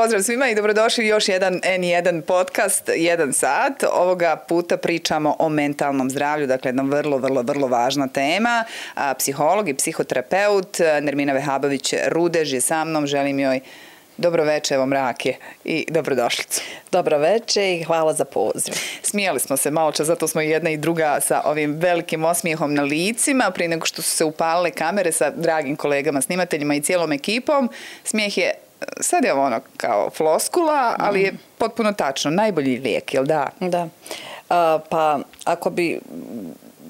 Pozdrav svima i dobrodošli još jedan N1 podcast, jedan sat. Ovoga puta pričamo o mentalnom zdravlju, dakle jedna vrlo, vrlo, vrlo važna tema. Psiholog i psihoterapeut Nermina Vehabović-Rudež je sa mnom, želim joj Dobro veče, evo mrake i dobrodošlicu. Dobro veče i hvala za poziv. Smijeli smo se malo čas, zato smo jedna i druga sa ovim velikim osmijehom na licima, prije nego što su se upalile kamere sa dragim kolegama, snimateljima i cijelom ekipom. Smijeh je, sad je ono kao floskula, ali je potpuno tačno, najbolji lijek, jel da? Da. Uh, pa ako bi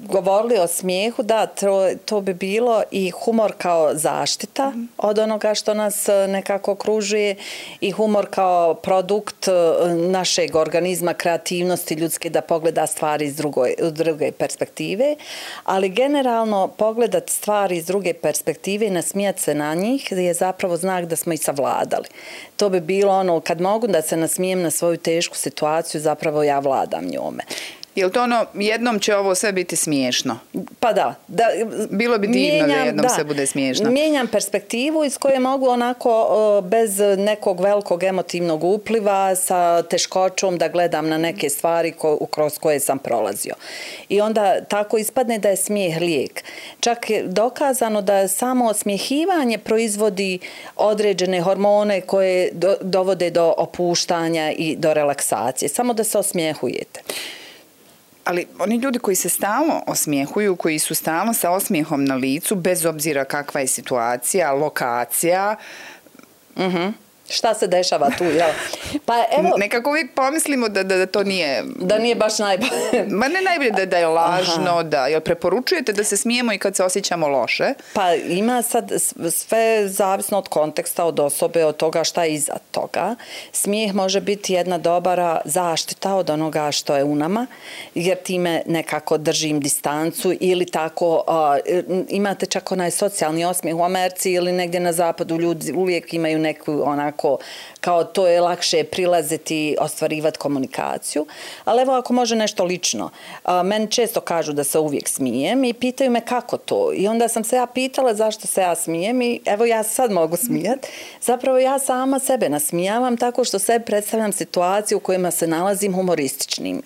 govorili o smijehu, da, to, to bi bilo i humor kao zaštita mm -hmm. od onoga što nas e, nekako okružuje i humor kao produkt e, našeg organizma, kreativnosti ljudske da pogleda stvari iz drugoj, druge perspektive, ali generalno pogledat stvari iz druge perspektive i nasmijat se na njih je zapravo znak da smo i savladali. To bi bilo ono, kad mogu da se nasmijem na svoju tešku situaciju, zapravo ja vladam njome. Je li to ono, jednom će ovo sve biti smiješno? Pa da. da Bilo bi divno mijenjam, da jednom da, sve bude smiješno. Mijenjam perspektivu iz koje mogu onako bez nekog velikog emotivnog upliva sa teškoćom da gledam na neke stvari ko, kroz koje sam prolazio. I onda tako ispadne da je smijeh lijek. Čak je dokazano da samo osmijehivanje proizvodi određene hormone koje do, dovode do opuštanja i do relaksacije. Samo da se osmijehujete ali oni ljudi koji se stalno osmijehuju, koji su stalno sa osmijehom na licu, bez obzira kakva je situacija, lokacija, uh mhm. -huh šta se dešava tu, jel? Pa evo... Nekako uvijek pomislimo da, da, da to nije... Da nije baš najbolje. Ma ne najbolje da, da je lažno, Aha. da... Jel preporučujete da se smijemo i kad se osjećamo loše? Pa ima sad sve zavisno od konteksta, od osobe, od toga šta je iza toga. Smijeh može biti jedna dobara zaštita od onoga što je u nama, jer time nekako držim distancu ili tako... Uh, imate čak onaj socijalni osmijeh u Americi ili negdje na zapadu ljudi uvijek imaju neku onak onako kao to je lakše prilaziti, ostvarivati komunikaciju. Ali evo ako može nešto lično. Meni često kažu da se uvijek smijem i pitaju me kako to. I onda sam se ja pitala zašto se ja smijem i evo ja sad mogu smijati. Zapravo ja sama sebe nasmijavam tako što sebe predstavljam situaciju u kojima se nalazim humorističnim.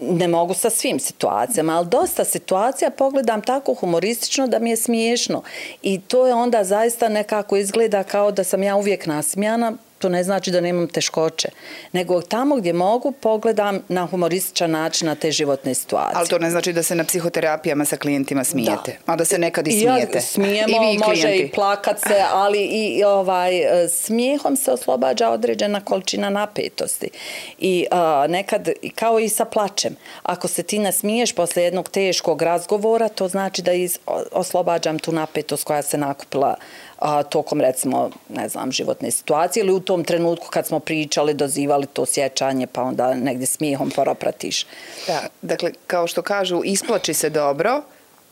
Ne mogu sa svim situacijama, ali dosta situacija pogledam tako humoristično da mi je smiješno. I to je onda zaista nekako izgleda kao da sam ja uvijek nasmijana, to ne znači da nemam teškoće, nego tamo gdje mogu pogledam na humorističan način na te životne situacije. Ali to ne znači da se na psihoterapijama sa klijentima smijete, da. a da se nekad i smijete. Ja, smijemo, I vi može i plakat se, ali i ovaj, smijehom se oslobađa određena količina napetosti. I a, nekad, kao i sa plačem, ako se ti nasmiješ posle jednog teškog razgovora, to znači da iz, oslobađam tu napetost koja se nakupila a, tokom recimo, ne znam, životne situacije ili u tom trenutku kad smo pričali, dozivali to sjećanje pa onda negdje smijehom poropratiš. Da, dakle, kao što kažu, isplači se dobro,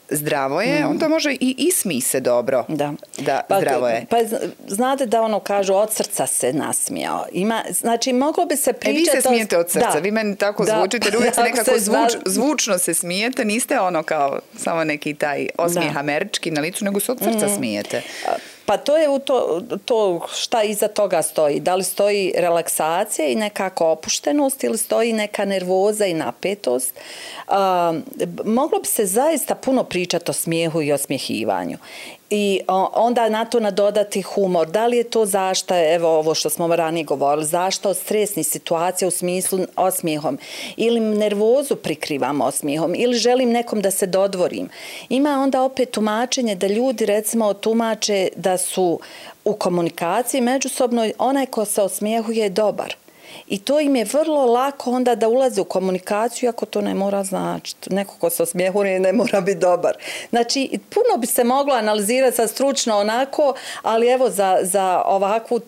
zdravo je, mm. onda može i ismi se dobro da, da pa, zdravo je. Pa znate da ono kažu od srca se nasmijao. Ima, znači, moglo bi se pričati... E, vi se smijete od srca, da. vi meni tako da. zvučite, jer uvijek se nekako se zvuč, zvučno se smijete, niste ono kao samo neki taj osmijeh da. američki na licu, nego se od srca mm. smijete. Pa to je u to, to šta iza toga stoji. Da li stoji relaksacija i nekako opuštenost ili stoji neka nervoza i napetost. Um, moglo bi se zaista puno pričati o smijehu i osmjehivanju i onda na to nadodati humor. Da li je to zašta, evo ovo što smo ranije govorili, zašta od stresnih situacija u smislu osmijehom ili nervozu prikrivam osmijehom ili želim nekom da se dodvorim. Ima onda opet tumačenje da ljudi recimo tumače da su u komunikaciji međusobno onaj ko se osmijehuje je dobar. I to im je vrlo lako onda da ulaze u komunikaciju, ako to ne mora značiti. Neko ko se osmijehuje ne mora biti dobar. Znači, puno bi se moglo analizirati sa stručno onako, ali evo za, za ovakvu, uh,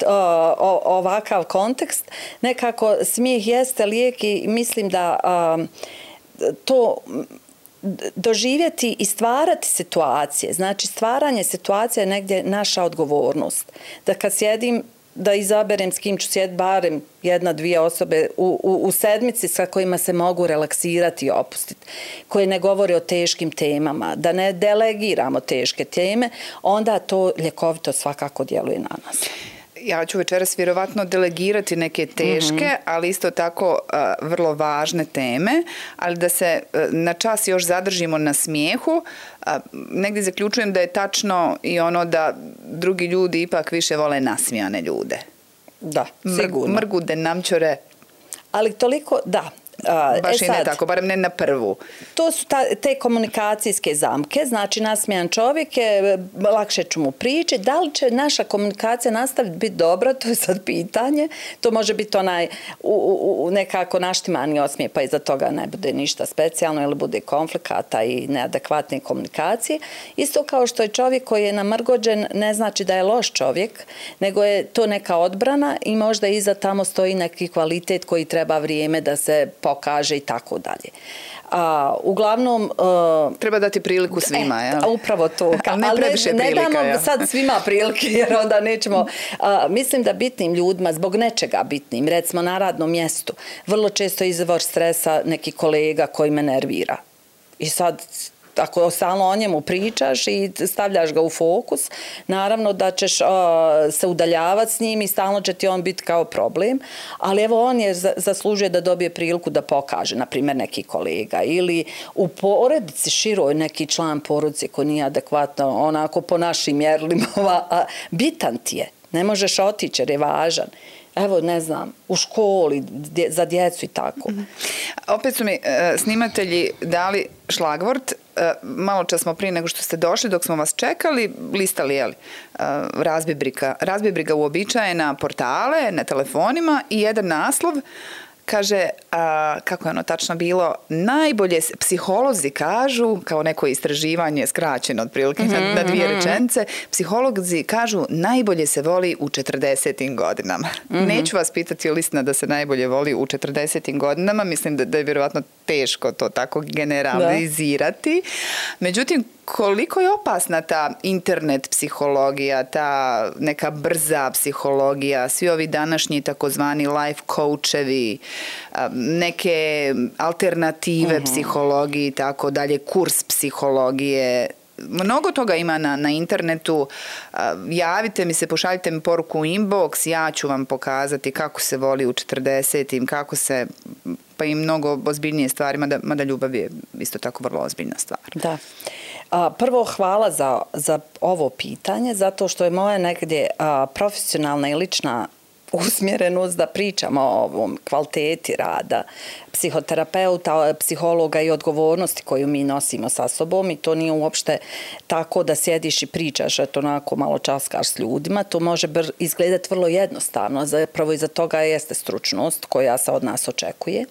ovakav kontekst, nekako smijeh jeste lijek i mislim da uh, to doživjeti i stvarati situacije. Znači, stvaranje situacije je negdje naša odgovornost. Da kad sjedim da izaberem s kim ću sjeti barem jedna, dvije osobe u, u, u sedmici sa kojima se mogu relaksirati i opustiti, koje ne govore o teškim temama, da ne delegiramo teške teme, onda to ljekovito svakako djeluje na nas ja ću večeras vjerovatno delegirati neke teške, mm -hmm. ali isto tako uh, vrlo važne teme, ali da se uh, na čas još zadržimo na smijehu, uh, negdje zaključujem da je tačno i ono da drugi ljudi ipak više vole nasmijane ljude. Da, sigurno. Mrgude, namćore. Ali toliko, da, A, Baš e i ne tako, barem ne na prvu. To su ta, te komunikacijske zamke, znači nasmijan čovjek je, lakše ću mu prići. Da li će naša komunikacija nastaviti biti dobra, to je sad pitanje. To može biti onaj u, u, u nekako naštimani osmije, pa iza toga ne bude ništa specijalno ili bude konflikata i neadekvatne komunikacije. Isto kao što je čovjek koji je namrgođen, ne znači da je loš čovjek, nego je to neka odbrana i možda iza tamo stoji neki kvalitet koji treba vrijeme da se pokaže i tako dalje. A, uglavnom... Uh, Treba dati priliku svima, e, jel? Upravo to. Ka, ne previše ne, prilika, ne damo ja. sad svima prilike, jer onda nećemo... A, mislim da bitnim ljudima, zbog nečega bitnim, recimo na radnom mjestu, vrlo često izvor stresa neki kolega koji me nervira. I sad ako stalno o njemu pričaš i stavljaš ga u fokus, naravno da ćeš uh, se udaljavati s njim i stalno će ti on biti kao problem, ali evo on je zaslužuje da dobije priliku da pokaže, na primjer, neki kolega ili u porodici široj neki član porodice koji nije adekvatno onako po našim mjerilima, bitan ti je. Ne možeš otići jer je važan evo ne znam, u školi dje, za djecu i tako. Mm -hmm. Opet su mi e, snimatelji dali šlagvort, e, malo čas smo prije nego što ste došli, dok smo vas čekali, listali, jeli, e, razbibrika, razbibriga, razbibriga uobičajena portale, na telefonima i jedan naslov, uh, kaže, a, kako je ono tačno bilo, najbolje psiholozi kažu, kao neko istraživanje skraćeno otprilike mm -hmm, na dvije mhm, mhm. rečence, psiholozi kažu najbolje se voli u 40. godinama. Mm -hmm. Neću vas pitati ili istina da se najbolje voli u 40. godinama, mislim da, da je vjerovatno teško to tako generalizirati. Da. Međutim, koliko je opasna ta internet psihologija, ta neka brza psihologija, svi ovi današnji takozvani life coachevi, neke alternative uh mhm. -huh. psihologiji i tako dalje, kurs psihologije, mnogo toga ima na, na internetu. Javite mi se, pošaljite mi poruku u inbox, ja ću vam pokazati kako se voli u 40-im, kako se pa i mnogo ozbiljnije stvari, mada, mada ljubav je isto tako vrlo ozbiljna stvar. Da. A, prvo, hvala za, za ovo pitanje, zato što je moja negdje profesionalna i lična usmjerenost da pričamo o ovom kvaliteti rada psihoterapeuta, psihologa i odgovornosti koju mi nosimo sa sobom i to nije uopšte tako da sjediš i pričaš, eto onako malo časkaš s ljudima, to može izgledati vrlo jednostavno, zapravo iza toga jeste stručnost koja se od nas očekuje.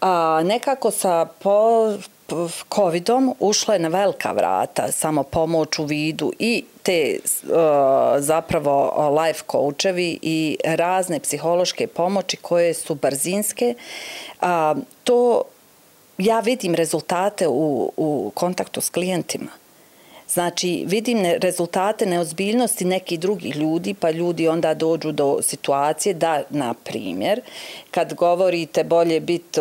A, nekako sa po, covidom ušla je na velika vrata samo pomoć u vidu i te e, zapravo e, life coachevi i razne psihološke pomoći koje su brzinske. To ja vidim rezultate u, u kontaktu s klijentima. Znači, vidim ne, rezultate neozbiljnosti nekih drugih ljudi, pa ljudi onda dođu do situacije da, na primjer, kad govorite bolje biti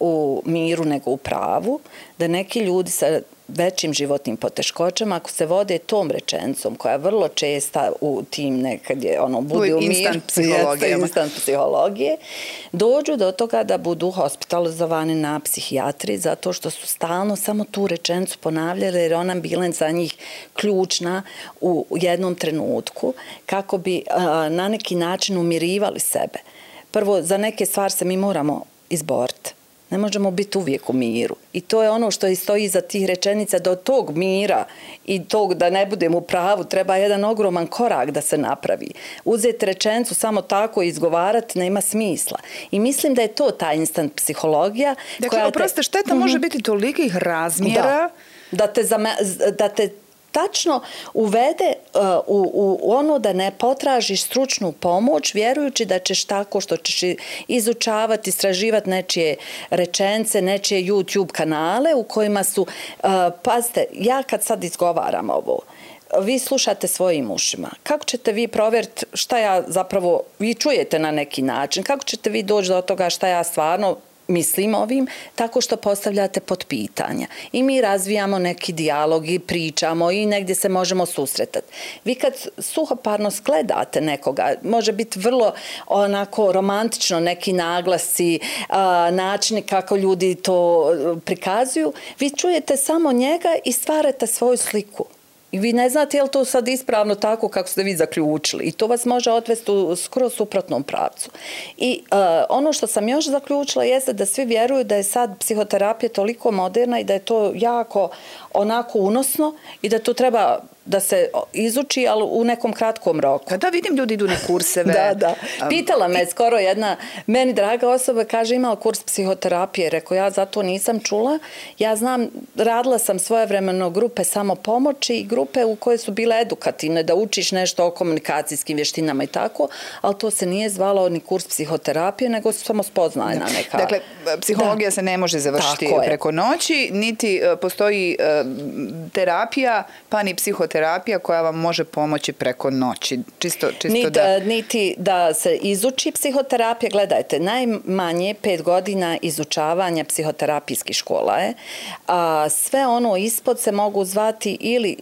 u miru nego u pravu, da neki ljudi sa većim životnim poteškoćama, ako se vode tom rečencom, koja je vrlo česta u tim nekad je ono, bude u miru, instant psihologije, dođu do toga da budu hospitalizovani na psihijatri zato što su stalno samo tu rečencu ponavljali jer ona bila za njih ključna u jednom trenutku kako bi a, na neki način umirivali sebe. Prvo, za neke stvari se mi moramo izboriti Ne možemo biti uvijek u miru. I to je ono što stoji iza tih rečenica do tog mira i tog da ne budem u pravu, treba jedan ogroman korak da se napravi. Uzeti rečenicu samo tako i izgovarati nema smisla. I mislim da je to ta instant psihologija. Dakle, koja oproste, šteta mm -hmm. može biti tolikih razmjera da. Da te, zame, da te tačno uvede uh, u, u ono da ne potražiš stručnu pomoć vjerujući da ćeš tako što ćeš izučavati, istraživati nečije rečence, nečije YouTube kanale u kojima su, uh, pazite, ja kad sad izgovaram ovo, vi slušate svojim ušima. Kako ćete vi provjeriti šta ja zapravo, vi čujete na neki način, kako ćete vi doći do toga šta ja stvarno mislim ovim, tako što postavljate pod pitanja. I mi razvijamo neki dijalog i pričamo i negdje se možemo susretati. Vi kad suhoparno skledate nekoga, može biti vrlo onako romantično neki naglasi, načini kako ljudi to e, prikazuju, vi čujete samo njega i stvarate svoju sliku. I vi ne znate je li to sad ispravno tako kako ste vi zaključili. I to vas može odvesti u skoro suprotnom pravcu. I uh, ono što sam još zaključila jeste da svi vjeruju da je sad psihoterapija toliko moderna i da je to jako onako unosno i da to treba da se izuči, ali u nekom kratkom roku. Pa da vidim ljudi idu na kurseve. da, da. Pitala me skoro jedna, meni draga osoba, kaže imala kurs psihoterapije. Rekao, ja zato nisam čula. Ja znam, radila sam svoje vremeno grupe samo pomoći i grupe u koje su bile edukativne, da učiš nešto o komunikacijskim vještinama i tako, ali to se nije zvalo ni kurs psihoterapije, nego samo spoznajna neka. Dakle, psihologija da. se ne može završiti preko noći, niti e, postoji e, terapija, pa ni psihoterapija koja vam može pomoći preko noći. Čisto, čisto niti, da... niti da se izuči psihoterapija. Gledajte, najmanje pet godina izučavanja psihoterapijskih škola je. A sve ono ispod se mogu zvati ili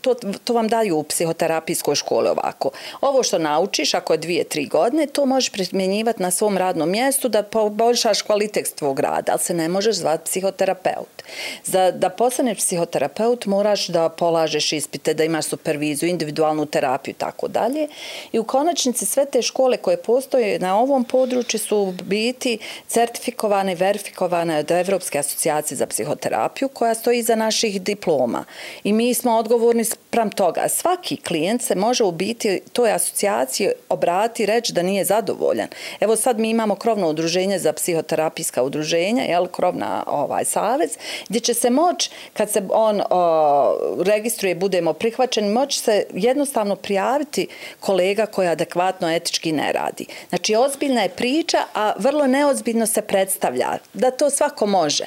to, to vam daju u psihoterapijskoj školi ovako. Ovo što naučiš, ako je dvije, tri godine, to možeš primjenjivati na svom radnom mjestu da poboljšaš kvalitet tvog rada, ali se ne možeš zvati psihoterapeut. Za, da postaneš psihoterapeut moraš da polažeš ispite, da imaš superviziju, individualnu terapiju i tako dalje. I u konačnici sve te škole koje postoje na ovom području su biti certifikovane i verifikovane od Evropske asocijacije za psihoterapiju koja stoji iza naših diploma. I mi smo odgovorni sprem toga. Svaki klijent se može u biti toj asocijaciji obrati i reći da nije zadovoljan. Evo sad mi imamo krovno udruženje za psihoterapijska udruženja, jel, krovna ovaj savez, gdje će se moć, kad se on o, registruje, budemo prihvaćeni, moć se jednostavno prijaviti kolega koja adekvatno etički ne radi. Znači, ozbiljna je priča, a vrlo neozbiljno se predstavlja da to svako može.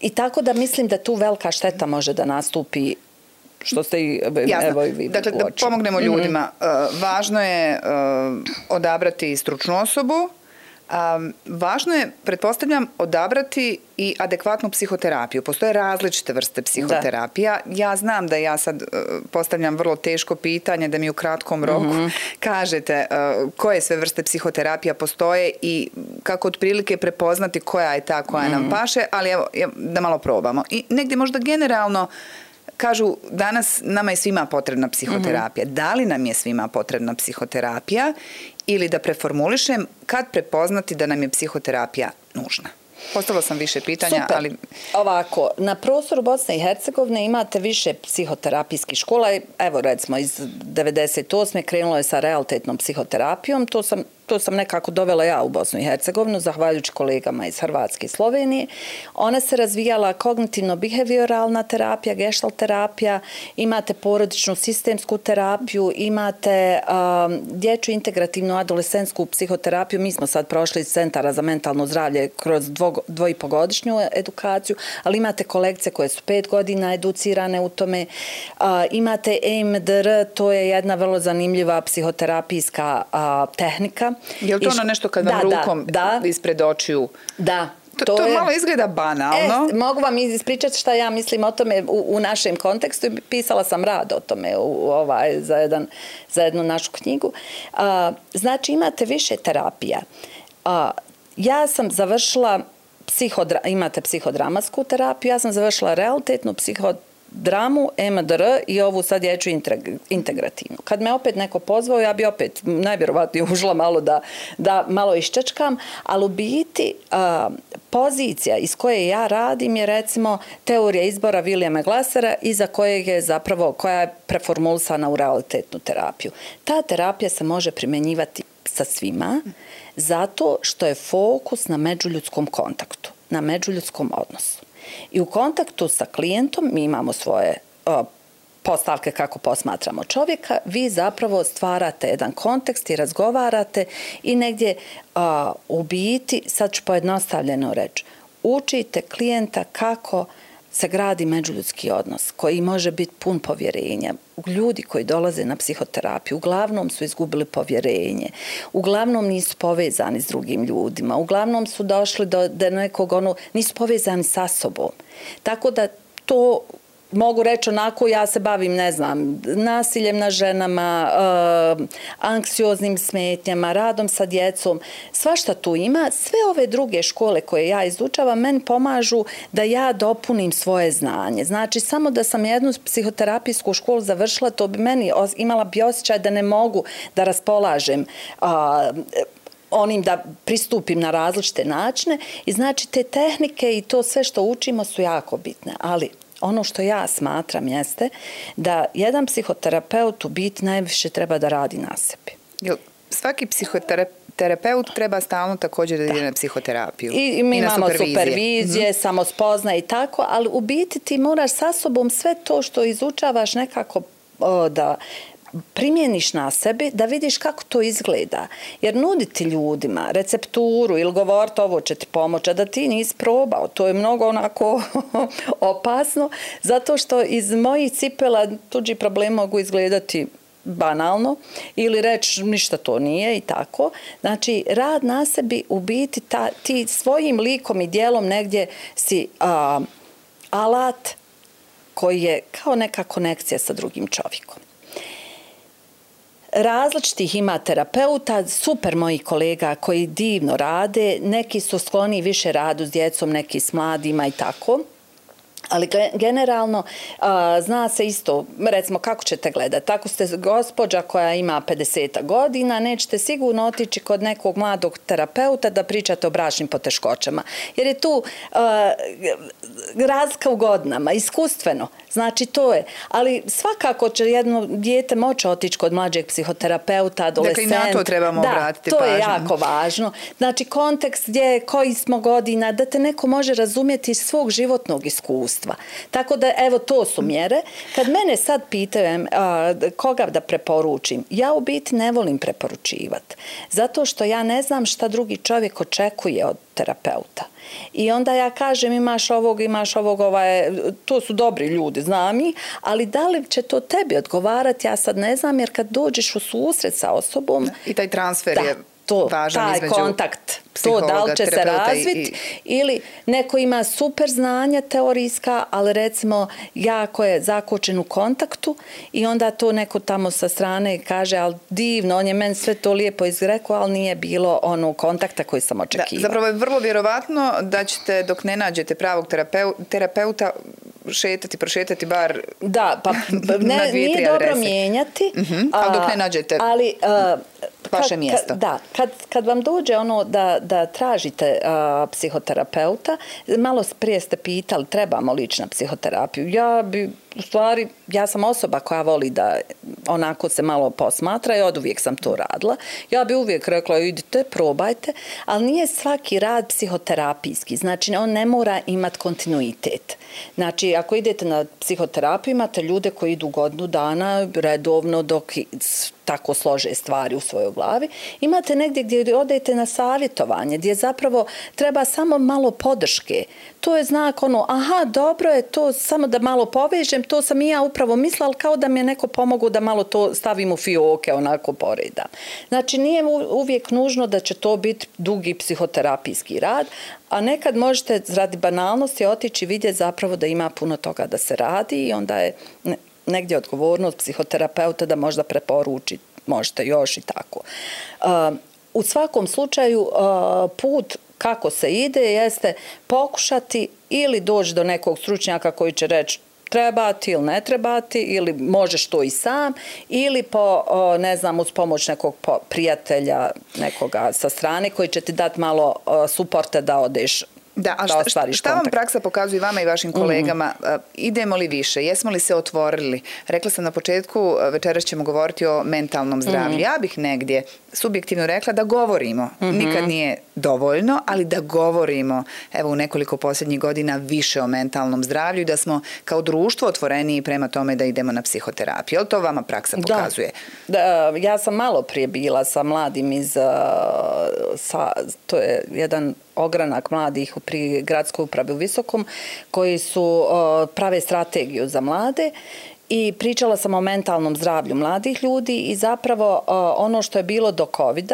I tako da mislim da tu velika šteta može da nastupi što ste i evo i vi Dakle, da pomognemo mhm. ljudima. Mm -hmm. Važno je odabrati stručnu osobu, Um, važno je, pretpostavljam, odabrati i adekvatnu psihoterapiju. Postoje različite vrste psihoterapija. Da. Ja znam da ja sad uh, postavljam vrlo teško pitanje da mi u kratkom roku mm -hmm. kažete uh, koje sve vrste psihoterapija postoje i kako otprilike prepoznati koja je ta koja mm -hmm. nam mhm. paše, ali evo, da malo probamo. I negdje možda generalno kažu danas nama je svima potrebna psihoterapija. Mm -hmm. Da li nam je svima potrebna psihoterapija ili da preformulišem kad prepoznati da nam je psihoterapija nužna? Postavila sam više pitanja, Super. ali... Ovako, na prostoru Bosne i Hercegovine imate više psihoterapijskih škola. Evo, recimo, iz 98. krenulo je sa realitetnom psihoterapijom. To sam to sam nekako dovela ja u Bosnu i Hercegovinu, zahvaljujući kolegama iz Hrvatske i Slovenije. Ona se razvijala kognitivno-behavioralna terapija, gestalt terapija, imate porodičnu sistemsku terapiju, imate um, dječju integrativnu adolescensku psihoterapiju. Mi smo sad prošli iz Centara za mentalno zdravlje kroz dvo, dvojipogodišnju edukaciju, ali imate kolekcije koje su pet godina educirane u tome. Uh, imate EMDR, to je jedna vrlo zanimljiva psihoterapijska uh, tehnika Je li to ono nešto kad vam da, rukom da, ispred očiju? Da, To, to, to je, malo izgleda banalno. E, mogu vam ispričati šta ja mislim o tome u, u našem kontekstu. Pisala sam rad o tome u, ovaj, za, jedan, za jednu našu knjigu. A, znači, imate više terapija. A, ja sam završila psihodra, imate psihodramatsku terapiju, ja sam završila realitetnu psihodramatsku dramu, MDR i ovu sad dječju integrativnu. Kad me opet neko pozvao, ja bi opet najvjerovatnije užila malo da, da malo iščečkam, ali u biti a, pozicija iz koje ja radim je recimo teorija izbora Williama Glassera iza kojeg je zapravo, koja je preformulisana u realitetnu terapiju. Ta terapija se može primjenjivati sa svima zato što je fokus na međuljudskom kontaktu, na međuljudskom odnosu. I u kontaktu sa klijentom mi imamo svoje o, postavke kako posmatramo čovjeka, vi zapravo stvarate jedan kontekst i razgovarate i negdje a, u biti, sad ću pojednostavljeno reći, učite klijenta kako se gradi međuljudski odnos koji može biti pun povjerenja. Ljudi koji dolaze na psihoterapiju uglavnom su izgubili povjerenje, uglavnom nisu povezani s drugim ljudima, uglavnom su došli do, do nekog, ono, nisu povezani sa sobom. Tako da to mogu reći onako, ja se bavim, ne znam, nasiljem na ženama, e, anksioznim smetnjama, radom sa djecom, svašta tu ima. Sve ove druge škole koje ja izučavam, men pomažu da ja dopunim svoje znanje. Znači, samo da sam jednu psihoterapijsku školu završila, to bi meni imala bi osjećaj da ne mogu da raspolažem uh, onim da pristupim na različite načine i znači te tehnike i to sve što učimo su jako bitne, ali ono što ja smatram jeste da jedan psihoterapeut u biti najviše treba da radi na sebi. Jel, svaki psihoterapeut treba stalno također da ide na psihoterapiju. I, i mi I imamo supervizije, supervizije mm -hmm. samozpozna i tako, ali u biti ti moraš sa sobom sve to što izučavaš nekako o, da primjeniš na sebi da vidiš kako to izgleda. Jer nuditi ljudima recepturu ili govoriti ovo će ti pomoći, da ti nisi probao, to je mnogo onako opasno, zato što iz mojih cipela tuđi problem mogu izgledati banalno ili reći ništa to nije i tako. Znači, rad na sebi u biti ta, ti svojim likom i dijelom negdje si a, alat koji je kao neka konekcija sa drugim čovjekom različitih ima terapeuta, super moji kolega koji divno rade, neki su skloni više radu s djecom, neki s mladima i tako. Ali generalno zna se isto, recimo kako ćete gledati, tako ste gospođa koja ima 50 godina, nećete sigurno otići kod nekog mladog terapeuta da pričate o bračnim poteškoćama. Jer je tu razlika u godinama, iskustveno. Znači to je. Ali svakako će jedno dijete moći otići kod mlađeg psihoterapeuta, adolescent. Dakle i na to trebamo da, obratiti to pažnju. je jako važno. Znači kontekst gdje, koji smo godina, da te neko može razumjeti iz svog životnog iskustva. Tako da, evo, to su mjere. Kad mene sad pitaju a, koga da preporučim, ja u biti ne volim preporučivati. Zato što ja ne znam šta drugi čovjek očekuje od terapeuta. I onda ja kažem imaš ovog, imaš ovog, ovaj, to su dobri ljudi, znam i, ali da li će to tebi odgovarati, ja sad ne znam, jer kad dođeš u susret sa osobom... I taj transfer da, je to, važan taj kontakt, to da li će se razviti i... ili neko ima super znanja teorijska, ali recimo jako je zakočen u kontaktu i onda to neko tamo sa strane kaže, ali divno, on je meni sve to lijepo izrekao, ali nije bilo ono kontakta koji sam očekivao. Da, zapravo je vrlo vjerovatno da ćete dok ne nađete pravog terapeu, terapeuta šetati, prošetati bar da, pa, ne, na dvije, nije dobro mijenjati. Uh mhm, -huh, ali dok ne nađete... Ali, uh, vaše mjesto. Kad, da, kad, kad vam dođe ono da, da tražite a, psihoterapeuta, malo prije ste pitali trebamo lična psihoterapiju. Ja bi, u stvari, ja sam osoba koja voli da onako se malo posmatra i od uvijek sam to radila. Ja bi uvijek rekla idite, probajte, ali nije svaki rad psihoterapijski. Znači, on ne mora imati kontinuitet. Znači, ako idete na psihoterapiju, imate ljude koji idu godinu dana redovno dok tako slože stvari u svojoj glavi. Imate negdje gdje odete na savjetovanje, gdje zapravo treba samo malo podrške. To je znak ono, aha, dobro je to, samo da malo povežem, to sam i ja upravo mislila, ali kao da mi je neko pomogu da malo to stavim u fioke, onako poreda. Znači, nije uvijek nužno da će to biti dugi psihoterapijski rad, a nekad možete, radi banalnosti, otići i vidjeti zapravo da ima puno toga da se radi i onda je negdje odgovornost psihoterapeuta da možda preporuči, možete još i tako. U svakom slučaju put kako se ide jeste pokušati ili doći do nekog stručnjaka koji će reći trebati ili ne trebati ili možeš to i sam ili po, ne znam, uz pomoć nekog prijatelja nekoga sa strane koji će ti dati malo suporte da odeš Da, a šta, šta, šta vam praksa pokazuje vama i vašim kolegama? Mm -hmm. Idemo li više? Jesmo li se otvorili? Rekla sam na početku, večeras ćemo govoriti o mentalnom zdravlju. Mm -hmm. Ja bih negdje subjektivno rekla da govorimo. Mm -hmm. Nikad nije dovoljno, ali da govorimo evo u nekoliko posljednjih godina više o mentalnom zdravlju i da smo kao društvo otvoreniji prema tome da idemo na psihoterapiju. Je to vama praksa pokazuje? Da. da ja sam malo prije bila sa mladim iz... Sa, to je jedan ogranak mladih pri gradskoj upravi u Visokom koji su prave strategiju za mlade i pričala sam o mentalnom zdravlju mladih ljudi i zapravo ono što je bilo do covid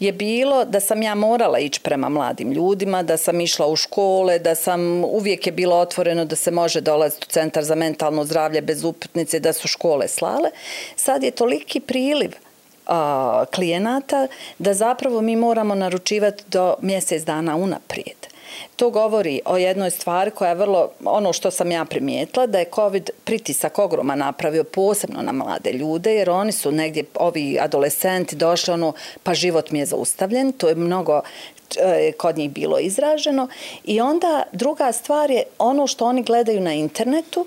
je bilo da sam ja morala ići prema mladim ljudima, da sam išla u škole, da sam uvijek je bilo otvoreno da se može dolaziti u centar za mentalno zdravlje bez uputnice, da su škole slale. Sad je toliki priliv klijenata da zapravo mi moramo naručivati do mjesec dana unaprijed. To govori o jednoj stvari koja je vrlo, ono što sam ja primijetila, da je COVID pritisak ogroma napravio posebno na mlade ljude, jer oni su negdje, ovi adolescenti došli, ono, pa život mi je zaustavljen, to je mnogo e, kod njih bilo izraženo. I onda druga stvar je ono što oni gledaju na internetu,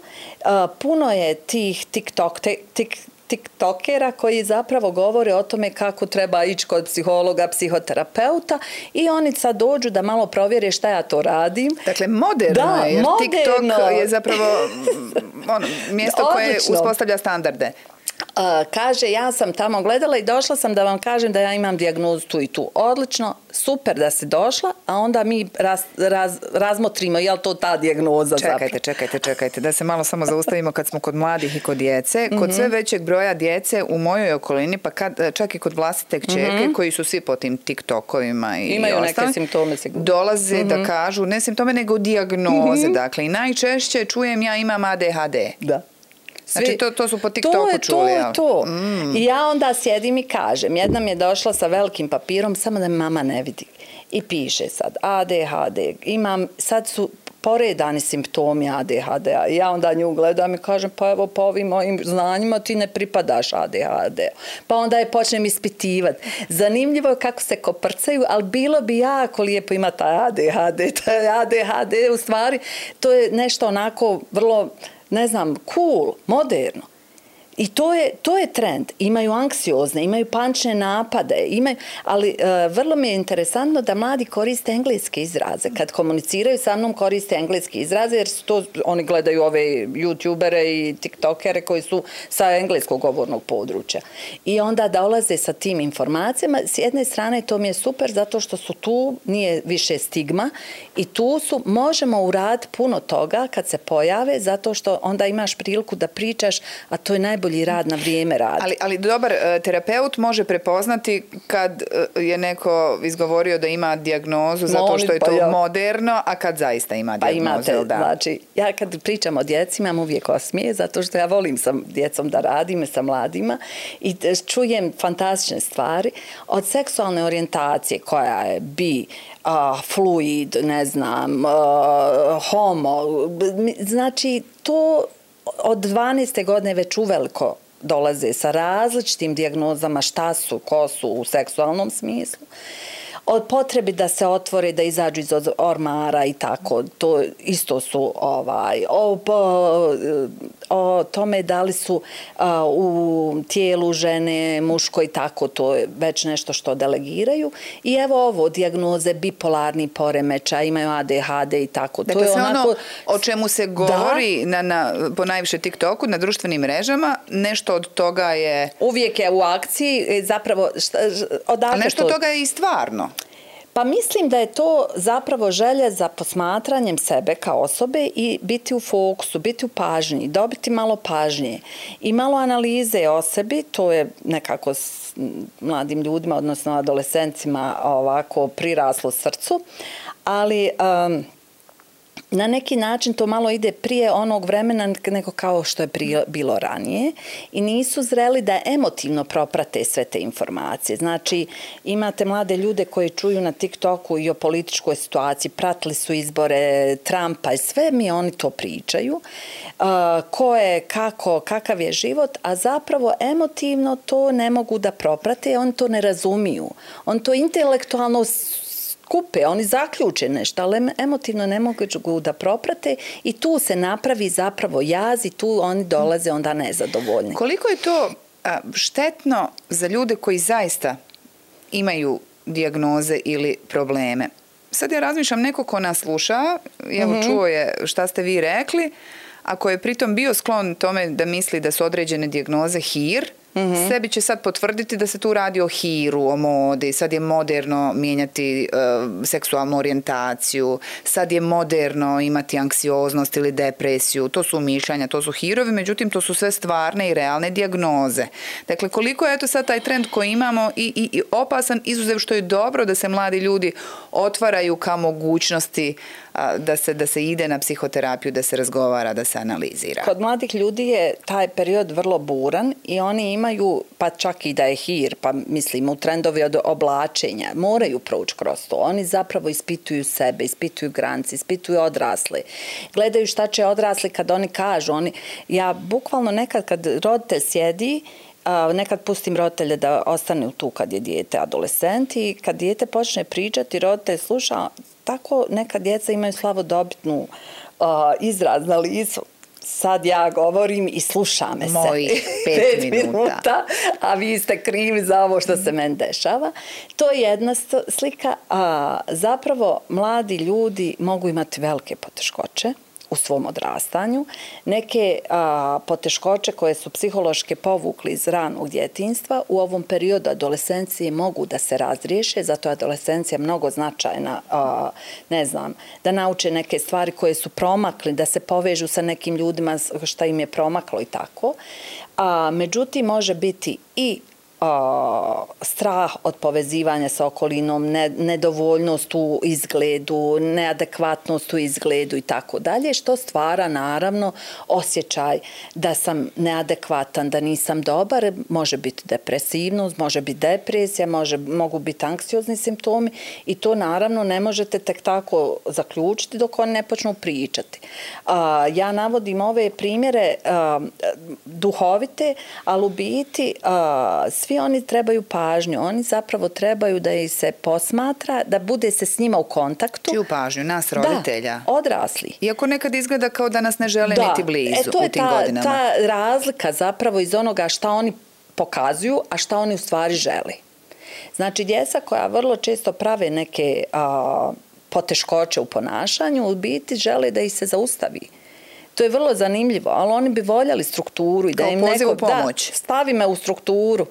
puno je tih TikTok, tik, tiktokera koji zapravo govore o tome kako treba ići kod psihologa, psihoterapeuta i oni sad dođu da malo provjere šta ja to radim. Dakle, moderno da, je, jer moderno. TikTok je zapravo ono, mjesto koje uspostavlja standarde. Kaže, ja sam tamo gledala i došla sam da vam kažem da ja imam dijagnozu tu i tu. Odlično, super da si došla, a onda mi raz, raz, razmotrimo je li to ta dijagnoza čekajte, zapravo. Čekajte, čekajte, da se malo samo zaustavimo kad smo kod mladih i kod djece. Kod mm -hmm. sve većeg broja djece u mojoj okolini, pa kad, čak i kod vlastite kćerke, mm -hmm. koji su svi po tim TikTokovima i Imaju ostale, neke simptome sigurno. Dolaze mm -hmm. da mhm. kažu, ne simptome, nego dijagnoze. Mm -hmm. Dakle, i najčešće čujem ja imam ADHD. Da. Svi, znači, to, to su po TikToku to je, čuli. To je to. Mm. I ja onda sjedim i kažem, jedna mi je došla sa velikim papirom, samo da mama ne vidi. I piše sad, ADHD, imam, sad su poredani simptomi ADHD. -a. Ja onda nju gledam i kažem, pa evo po ovim mojim znanjima ti ne pripadaš ADHD. Pa onda je počnem ispitivati. Zanimljivo je kako se koprcaju, ali bilo bi jako lijepo imati ADHD. Taj ADHD u stvari, to je nešto onako vrlo ne znam, cool, moderno. I to je, to je trend. Imaju anksiozne, imaju pančne napade, imaju, ali e, vrlo mi je interesantno da mladi koriste engleske izraze. Kad komuniciraju sa mnom koriste engleske izraze jer su to, oni gledaju ove youtubere i tiktokere koji su sa engleskog govornog područja. I onda dolaze sa tim informacijama. S jedne strane to mi je super zato što su tu, nije više stigma i tu su, možemo urad puno toga kad se pojave zato što onda imaš priliku da pričaš, a to je najbolje najbolji rad na vrijeme radi. Ali, ali dobar e, terapeut može prepoznati kad e, je neko izgovorio da ima dijagnozu zato što je to pa moderno, a kad zaista ima pa dijagnozu. Pa imate, da. znači, ja kad pričam o djeci imam uvijek osmije zato što ja volim sa djecom da radim sa mladima i čujem fantastične stvari od seksualne orijentacije koja je bi uh, fluid, ne znam, uh, homo, znači to od 12. godine već uveliko dolaze sa različitim dijagnozama šta su, ko su u seksualnom smislu od potrebi da se otvore, da izađu iz ormara i tako, to isto su ovaj, o, o, o tome da li su a, u tijelu žene, muško i tako, to je već nešto što delegiraju. I evo ovo, diagnoze, bipolarni poremeća, imaju ADHD i tako. Dakle, to je onako... ono o čemu se govori na, na, po najviše TikToku, na društvenim mrežama, nešto od toga je... Uvijek je u akciji, e, zapravo, šta, odakle nešto to... toga je i stvarno. Pa mislim da je to zapravo želje za posmatranjem sebe kao osobe i biti u fokusu, biti u pažnji, dobiti malo pažnje i malo analize o sebi, to je nekako s mladim ljudima, odnosno adolescencima ovako priraslo srcu, ali... Um, na neki način to malo ide prije onog vremena nego kao što je prije, bilo ranije i nisu zreli da emotivno proprate sve te informacije. Znači, imate mlade ljude koji čuju na TikToku i o političkoj situaciji, pratili su izbore Trumpa i sve mi oni to pričaju. Uh, ko je, kako, kakav je život, a zapravo emotivno to ne mogu da proprate, oni to ne razumiju. On to intelektualno skupe, oni zaključe nešto, ali emotivno ne mogu da proprate i tu se napravi zapravo jaz i tu oni dolaze onda nezadovoljni. Koliko je to štetno za ljude koji zaista imaju dijagnoze ili probleme? Sad ja razmišljam, neko ko nas sluša, evo mm -hmm. čuo je šta ste vi rekli, ako je pritom bio sklon tome da misli da su određene dijagnoze hir, Mm -hmm. Sebi će sad potvrditi da se tu radi o hiru, o modi, sad je moderno mijenjati uh, seksualnu orijentaciju, sad je moderno imati anksioznost ili depresiju, to su mišljanja, to su hirovi, međutim to su sve stvarne i realne diagnoze. Dakle, koliko je to sad taj trend koji imamo i, i, i opasan, izuzev što je dobro da se mladi ljudi otvaraju ka mogućnosti da se, da se ide na psihoterapiju, da se razgovara, da se analizira. Kod mladih ljudi je taj period vrlo buran i oni imaju, pa čak i da je hir, pa mislim u trendovi od oblačenja, moraju proći kroz to. Oni zapravo ispituju sebe, ispituju granice, ispituju odrasle. Gledaju šta će odrasli kad oni kažu. Oni, ja bukvalno nekad kad roditelj sjedi, nekad pustim roditelje da ostane tu kad je dijete adolescent i kad dijete počne pričati, roditelj sluša, tako neka djeca imaju slavodobitnu uh, izraz na licu. Sad ja govorim i sluša me se. Moji pet, pet minuta. minuta. A vi ste krivi za ovo što se meni dešava. To je jedna slika. A, zapravo, mladi ljudi mogu imati velike poteškoće u svom odrastanju. Neke a, poteškoće koje su psihološke povukli iz ranog djetinstva u ovom periodu adolescencije mogu da se razriješe, zato je adolescencija mnogo značajna, a, ne znam, da nauče neke stvari koje su promakli, da se povežu sa nekim ljudima šta im je promaklo i tako. A, međutim, može biti i strah od povezivanja sa okolinom, nedovoljnost u izgledu, neadekvatnost u izgledu i tako dalje, što stvara naravno osjećaj da sam neadekvatan, da nisam dobar, može biti depresivnost, može biti depresija, može, mogu biti anksiozni simptomi i to naravno ne možete tek tako zaključiti dok oni ne počnu pričati. A, ja navodim ove primjere a, duhovite, ali u biti a, svi svi oni trebaju pažnju, oni zapravo trebaju da ih se posmatra, da bude se s njima u kontaktu. Čiju pažnju? Nas roditelja? Da, odrasli. Iako nekad izgleda kao da nas ne žele da. niti blizu e, to je u tim ta, godinama. ta razlika zapravo iz onoga šta oni pokazuju, a šta oni u stvari žele. Znači, djeca koja vrlo često prave neke a, poteškoće u ponašanju, u biti žele da ih se zaustavi. To je vrlo zanimljivo, ali oni bi voljeli strukturu i da im neko da, stavi me u strukturu.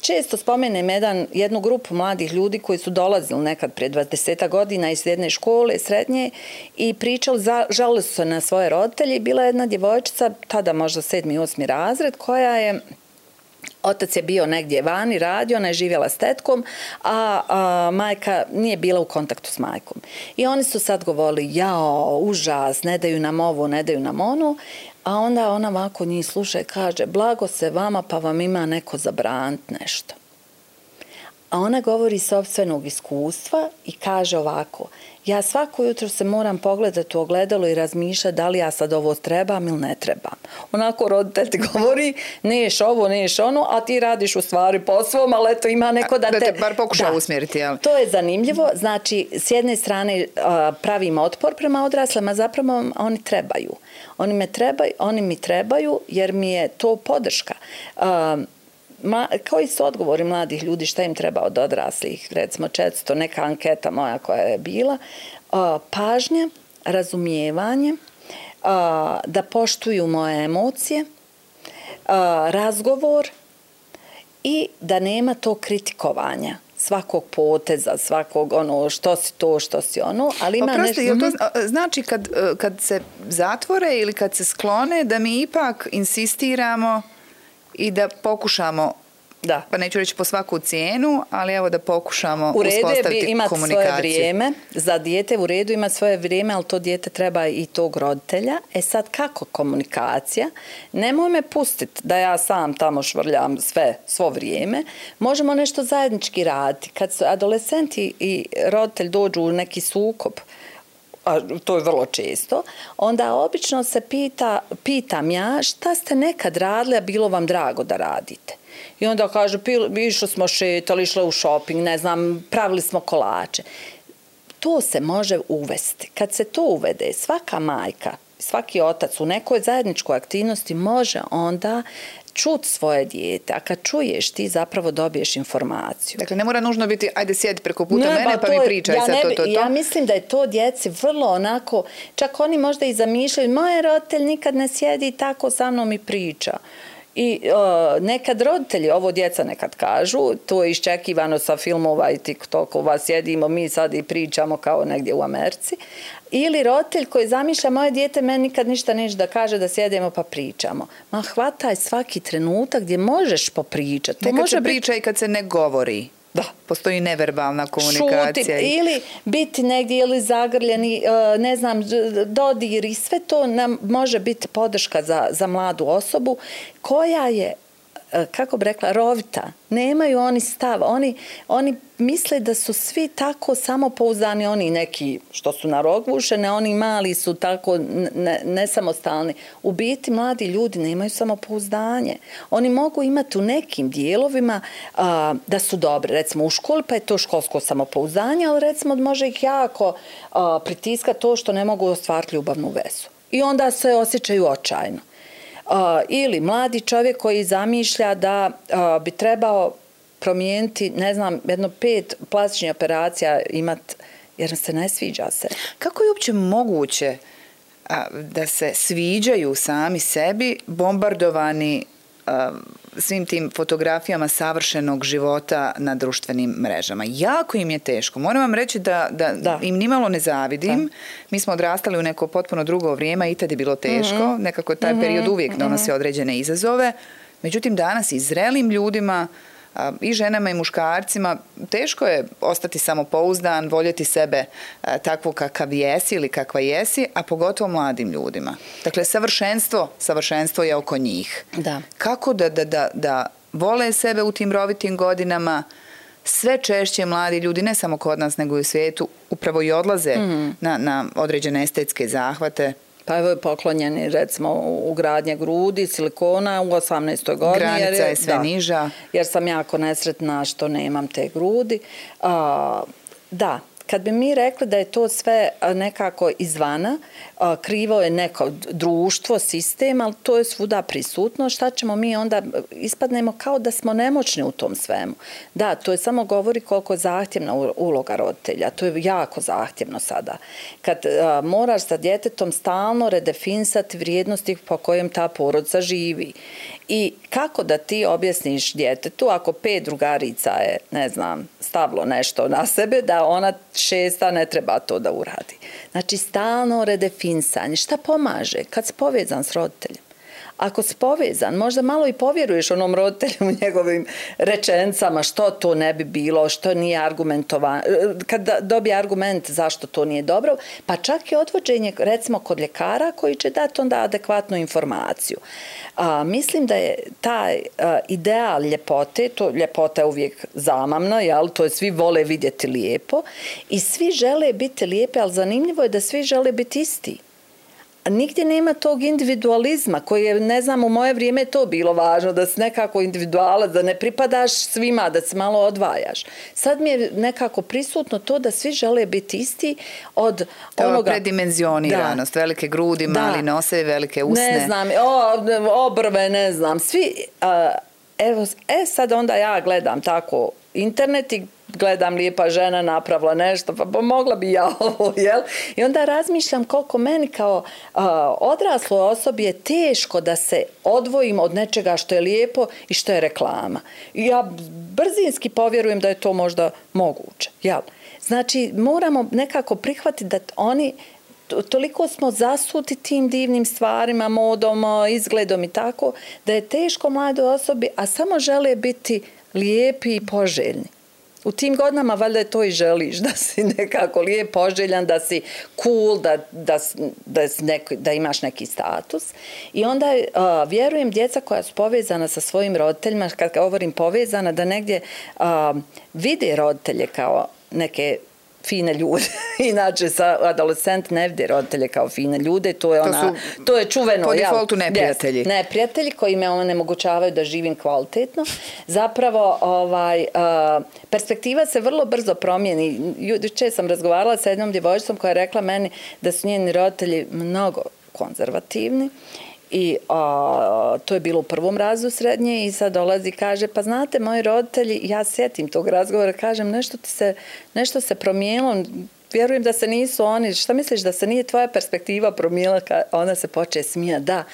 Često spomenem jedan, jednu grupu mladih ljudi koji su dolazili nekad prije 20 godina iz jedne škole srednje i pričali, žalili su se na svoje roditelje Bila je jedna djevojčica, tada možda sedmi, osmi razred, koja je Otac je bio negdje vani, radio, ona je živjela s tetkom, a, a majka nije bila u kontaktu s majkom. I oni su sad govorili, jao, užas, ne daju nam ovo, ne daju nam ono. A onda ona ovako njih sluša i kaže, blago se vama pa vam ima neko zabrant nešto. A ona govori sobstvenog iskustva i kaže ovako, ja svako jutro se moram pogledati u ogledalo i razmišljati da li ja sad ovo trebam ili ne trebam. Onako roditelj ti govori, neš ovo, neš ono, a ti radiš u stvari po svom, ali eto ima neko da, da te... Da te bar pokuša usmjeriti, jel? To je zanimljivo. Znači, s jedne strane pravim otpor prema odraslama, zapravo oni trebaju. Oni, me trebaju, oni mi trebaju jer mi je to podrška. Um, Ma, koji su odgovori mladih ljudi šta im treba od odraslih, recimo četsto, neka anketa moja koja je bila, uh, pažnja, razumijevanje, uh, da poštuju moje emocije, uh, razgovor i da nema to kritikovanja svakog poteza, svakog ono što si to, što si ono, ali ima Oprosti, nešto... to mhm. znači kad, kad se zatvore ili kad se sklone da mi ipak insistiramo i da pokušamo Da. Pa neću reći po svaku cijenu, ali evo da pokušamo u redu uspostaviti je imati svoje vrijeme. Za dijete u redu ima svoje vrijeme, ali to dijete treba i tog roditelja. E sad, kako komunikacija? Nemoj me pustiti da ja sam tamo švrljam sve, svo vrijeme. Možemo nešto zajednički raditi. Kad su adolescenti i roditelj dođu u neki sukob, a to je vrlo često, onda obično se pita, pitam ja šta ste nekad radili, a bilo vam drago da radite. I onda kaže, išli smo šetali, išli u shopping, ne znam, pravili smo kolače. To se može uvesti. Kad se to uvede, svaka majka, svaki otac u nekoj zajedničkoj aktivnosti može onda čut svoje dijete, a kad čuješ ti zapravo dobiješ informaciju. Dakle, ne mora nužno biti, ajde sjedi preko puta ne, mene pa mi pričaj ja sad to, to, to. Ja mislim da je to djeci vrlo onako, čak oni možda i zamišljaju, moje roditelj nikad ne sjedi tako sa mnom i priča. I uh, nekad roditelji, ovo djeca nekad kažu, to je iščekivano sa filmova i TikTokova, sjedimo mi sad i pričamo kao negdje u Americi, ili roditelj koji zamišlja moje dijete meni nikad ništa neće da kaže da sjedemo pa pričamo. Ma hvataj svaki trenutak gdje možeš popričati. Nekad može se priča i kad se ne govori. Da. Postoji neverbalna komunikacija. Šuti, ili biti negdje ili zagrljeni, e, ne znam, dodir i sve to nam može biti podrška za, za mladu osobu koja je E, kako bi rekla, rovita. Nemaju oni stav. Oni, oni misle da su svi tako samopouzdani, oni neki što su na rogvušene, oni mali su tako ne, nesamostalni. U biti mladi ljudi nemaju samopouzdanje. Oni mogu imati u nekim dijelovima a, da su dobri. Recimo u školi pa je to školsko samopouzdanje, ali recimo može ih jako a, pritiska to što ne mogu ostvariti ljubavnu vezu. I onda se osjećaju očajno ili mladi čovjek koji zamišlja da bi trebao promijeniti, ne znam, jedno pet plastičnih operacija imati, jer se ne sviđa se. Kako je uopće moguće da se sviđaju sami sebi bombardovani svim tim fotografijama savršenog života na društvenim mrežama. Jako im je teško. Moram vam reći da, da, da. im nimalo ne zavidim. Da. Mi smo odrastali u neko potpuno drugo vrijeme i tad je bilo teško. Mm -hmm. Nekako taj mm -hmm. period uvijek donosi mm -hmm. određene izazove. Međutim, danas i zrelim ljudima i ženama i muškarcima teško je ostati samopouzdan, voljeti sebe takvu kakav jesi ili kakva jesi, a pogotovo mladim ljudima. Dakle, savršenstvo, savršenstvo je oko njih. Da. Kako da, da, da, da vole sebe u tim rovitim godinama, sve češće mladi ljudi, ne samo kod nas, nego i u svijetu, upravo i odlaze mm. na, na određene estetske zahvate, Pa evo je poklonjeni recimo u gradnje grudi, silikona u 18. godini. Granica jer je, je sve da, niža. Jer sam jako nesretna što nemam te grudi. A, da, kad bi mi rekli da je to sve nekako izvana, krivo je neko društvo, sistem, ali to je svuda prisutno, šta ćemo mi onda, ispadnemo kao da smo nemoćni u tom svemu. Da, to je samo govori koliko je zahtjevna uloga roditelja, to je jako zahtjevno sada. Kad moraš sa djetetom stalno redefinisati vrijednosti po kojem ta porodca živi I kako da ti objasniš djetetu ako pet drugarica je, ne znam, stavlo nešto na sebe, da ona šesta ne treba to da uradi. Znači, stalno redefinisanje. Šta pomaže kad si povezan s roditeljem? Ako si povezan, možda malo i povjeruješ onom roditelju u njegovim rečencama što to ne bi bilo, što nije argumentovan, e, kad dobije argument zašto to nije dobro, pa čak i odvođenje recimo kod ljekara koji će dati onda adekvatnu informaciju. A, mislim da je taj a, ideal ljepote, to ljepota je uvijek zamamna, jel? to je svi vole vidjeti lijepo i svi žele biti lijepe, ali zanimljivo je da svi žele biti isti nigdje nema tog individualizma koji je, ne znam, u moje vrijeme to bilo važno, da si nekako individualac, da ne pripadaš svima, da se malo odvajaš. Sad mi je nekako prisutno to da svi žele biti isti od to onoga... predimenzioniranost, da. velike grudi, da. mali nose, velike usne. Ne znam, o, obrve, ne znam, svi... A, evo, e, sad onda ja gledam tako internet i gledam lijepa žena napravila nešto, pa pa mogla bi ja ovo, jel? I onda razmišljam koliko meni kao uh, odrasloj osobi je teško da se odvojim od nečega što je lijepo i što je reklama. I ja brzinski povjerujem da je to možda moguće, jel? Znači, moramo nekako prihvatiti da oni toliko smo zasuti tim divnim stvarima, modom, izgledom i tako, da je teško mladoj osobi, a samo žele biti lijepi i poželjni. U tim godinama valjda to i želiš, da si nekako lijep, poželjan, da si cool, da, da, da, neko, da imaš neki status. I onda uh, vjerujem djeca koja su povezana sa svojim roditeljima, kad govorim povezana, da negdje uh, vide roditelje kao neke fine ljude. Inače, sa adolescent ne vidi roditelje kao fine ljude. To je, ona, to, to je čuveno. Po defaultu neprijatelji. Yes, neprijatelji koji me onemogućavaju da živim kvalitetno. Zapravo, ovaj, uh, perspektiva se vrlo brzo promijeni. Juče sam razgovarala sa jednom djevojčicom koja je rekla meni da su njeni roditelji mnogo konzervativni I a, to je bilo u prvom razu srednje i sad dolazi i kaže, pa znate, moji roditelji, ja sjetim tog razgovora, kažem, nešto, ti se, nešto se promijenilo, vjerujem da se nisu oni, šta misliš da se nije tvoja perspektiva promijenila, ona se poče smija, da,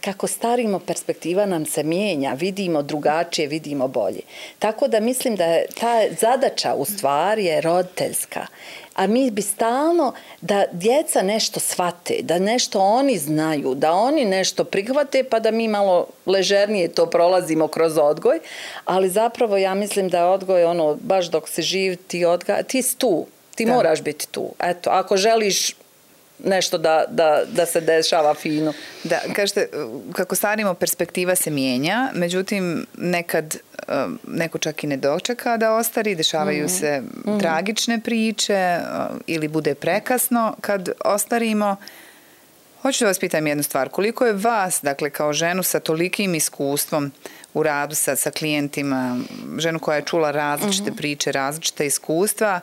kako starimo, perspektiva nam se mijenja, vidimo drugačije, vidimo bolje. Tako da mislim da je ta zadaća u stvari je roditeljska. A mi bi stalno da djeca nešto shvate, da nešto oni znaju, da oni nešto prihvate, pa da mi malo ležernije to prolazimo kroz odgoj. Ali zapravo ja mislim da je odgoj ono, baš dok se živ, ti, odga, ti si tu, ti da. moraš biti tu. Eto, ako želiš nešto da, da, da se dešava fino. Da, kažete, kako starimo, perspektiva se mijenja, međutim, nekad um, neko čak i ne dočeka da ostari, dešavaju mm -hmm. se mm -hmm. tragične priče uh, ili bude prekasno kad ostarimo. Hoću da vas pitam jednu stvar. Koliko je vas, dakle, kao ženu sa tolikim iskustvom u radu sa, sa klijentima, ženu koja je čula različite mm -hmm. priče, različite iskustva,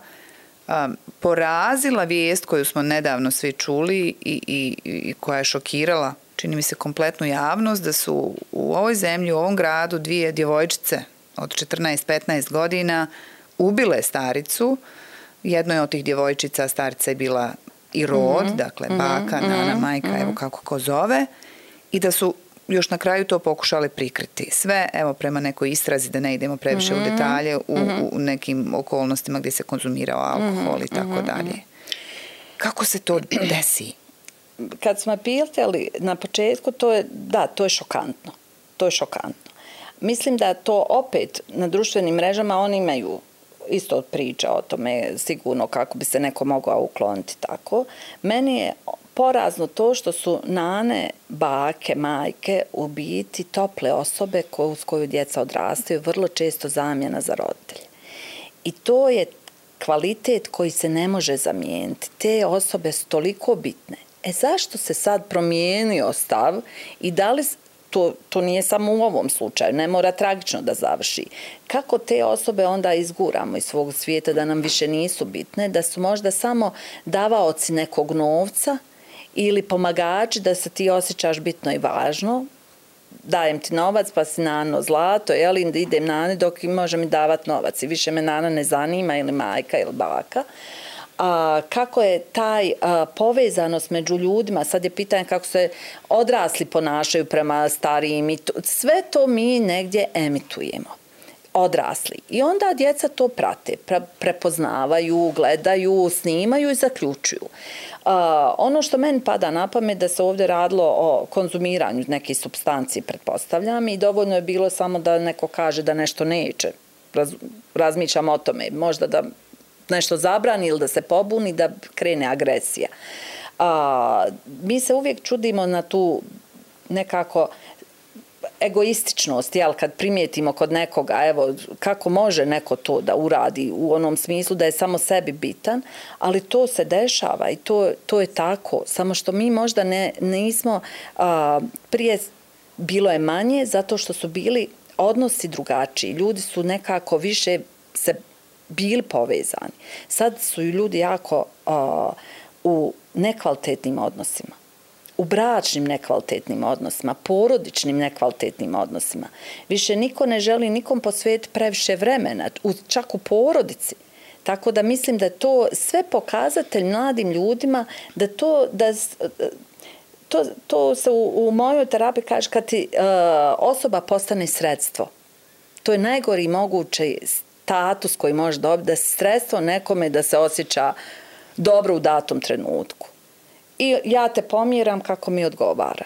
um, porazila vijest koju smo nedavno svi čuli i, i, i koja je šokirala, čini mi se, kompletnu javnost, da su u ovoj zemlji, u ovom gradu, dvije djevojčice od 14-15 godina ubile staricu. Jedno je od tih djevojčica, starica je bila i rod, mm -hmm. dakle, baka, mm -hmm. nana, majka, mm -hmm. evo kako ko zove, i da su još na kraju to pokušali prikriti. Sve, evo, prema nekoj istrazi, da ne idemo previše mm -hmm. u mhm. detalje, u, mm -hmm. u nekim okolnostima gdje se konzumirao alkohol mm -hmm. i tako mhm. dalje. Kako se to desi? Kad smo pitali na početku, to je, da, to je šokantno. To je šokantno. Mislim da to opet na društvenim mrežama oni imaju isto priča o tome sigurno kako bi se neko mogao ukloniti tako. Meni je porazno to što su nane, bake, majke u biti tople osobe ko, s koju djeca odrastaju, vrlo često zamjena za roditelje. I to je kvalitet koji se ne može zamijeniti. Te osobe su toliko bitne. E zašto se sad promijenio stav i da li to, to nije samo u ovom slučaju, ne mora tragično da završi. Kako te osobe onda izguramo iz svog svijeta da nam više nisu bitne, da su možda samo davaoci nekog novca ili pomagači da se ti osjećaš bitno i važno, dajem ti novac pa si nano zlato, jel, idem nane dok može mi davati novac. I više me nana ne zanima ili majka ili baka. A, kako je taj a, povezanost među ljudima, sad je pitanje kako se odrasli ponašaju prema starijim i to, sve to mi negdje emitujemo odrasli. I onda djeca to prate, pre, prepoznavaju, gledaju, snimaju i zaključuju. Uh, ono što meni pada na pamet da se ovdje radilo o konzumiranju neke substancije, pretpostavljam, i dovoljno je bilo samo da neko kaže da nešto neće. Raz, razmišljam o tome. Možda da nešto zabrani ili da se pobuni, da krene agresija. A, mi se uvijek čudimo na tu nekako egoističnost, jel, kad primijetimo kod nekoga, evo, kako može neko to da uradi u onom smislu da je samo sebi bitan, ali to se dešava i to, to je tako. Samo što mi možda ne, nismo, a, prije bilo je manje zato što su bili odnosi drugačiji. Ljudi su nekako više se bili povezani. Sad su ljudi jako a, u nekvalitetnim odnosima u bračnim nekvalitetnim odnosima, porodičnim nekvalitetnim odnosima. Više niko ne želi nikom posvetiti previše vremena, čak u porodici. Tako da mislim da to sve pokazatelj mladim ljudima da to da to, to se u, u mojoj terapiji kaže kad ti uh, osoba postane sredstvo. To je najgori mogući status koji može dobiti da si sredstvo nekome da se osjeća dobro u datom trenutku i ja te pomjeram kako mi odgovara.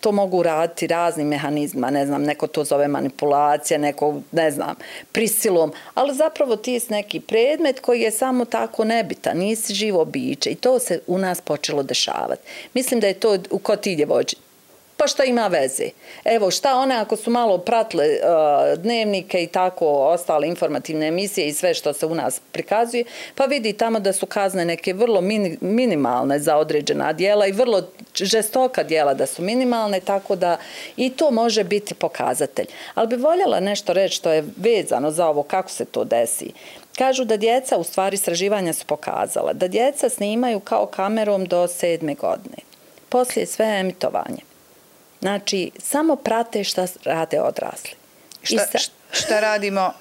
To mogu raditi raznim mehanizma, ne znam, neko to zove manipulacija, neko, ne znam, prisilom, ali zapravo ti si neki predmet koji je samo tako nebitan, nisi živo biće i to se u nas počelo dešavati. Mislim da je to u kod ti djevojčice pa šta ima veze? Evo, šta one ako su malo pratile uh, e, dnevnike i tako ostale informativne emisije i sve što se u nas prikazuje, pa vidi tamo da su kazne neke vrlo min, minimalne za određena dijela i vrlo žestoka dijela da su minimalne, tako da i to može biti pokazatelj. Ali bi voljela nešto reći što je vezano za ovo kako se to desi. Kažu da djeca, u stvari istraživanja su pokazala, da djeca snimaju kao kamerom do sedme godine. Poslije sve emitovanje. Znači, samo prate šta rade odrasli. Šta, sa... šta radimo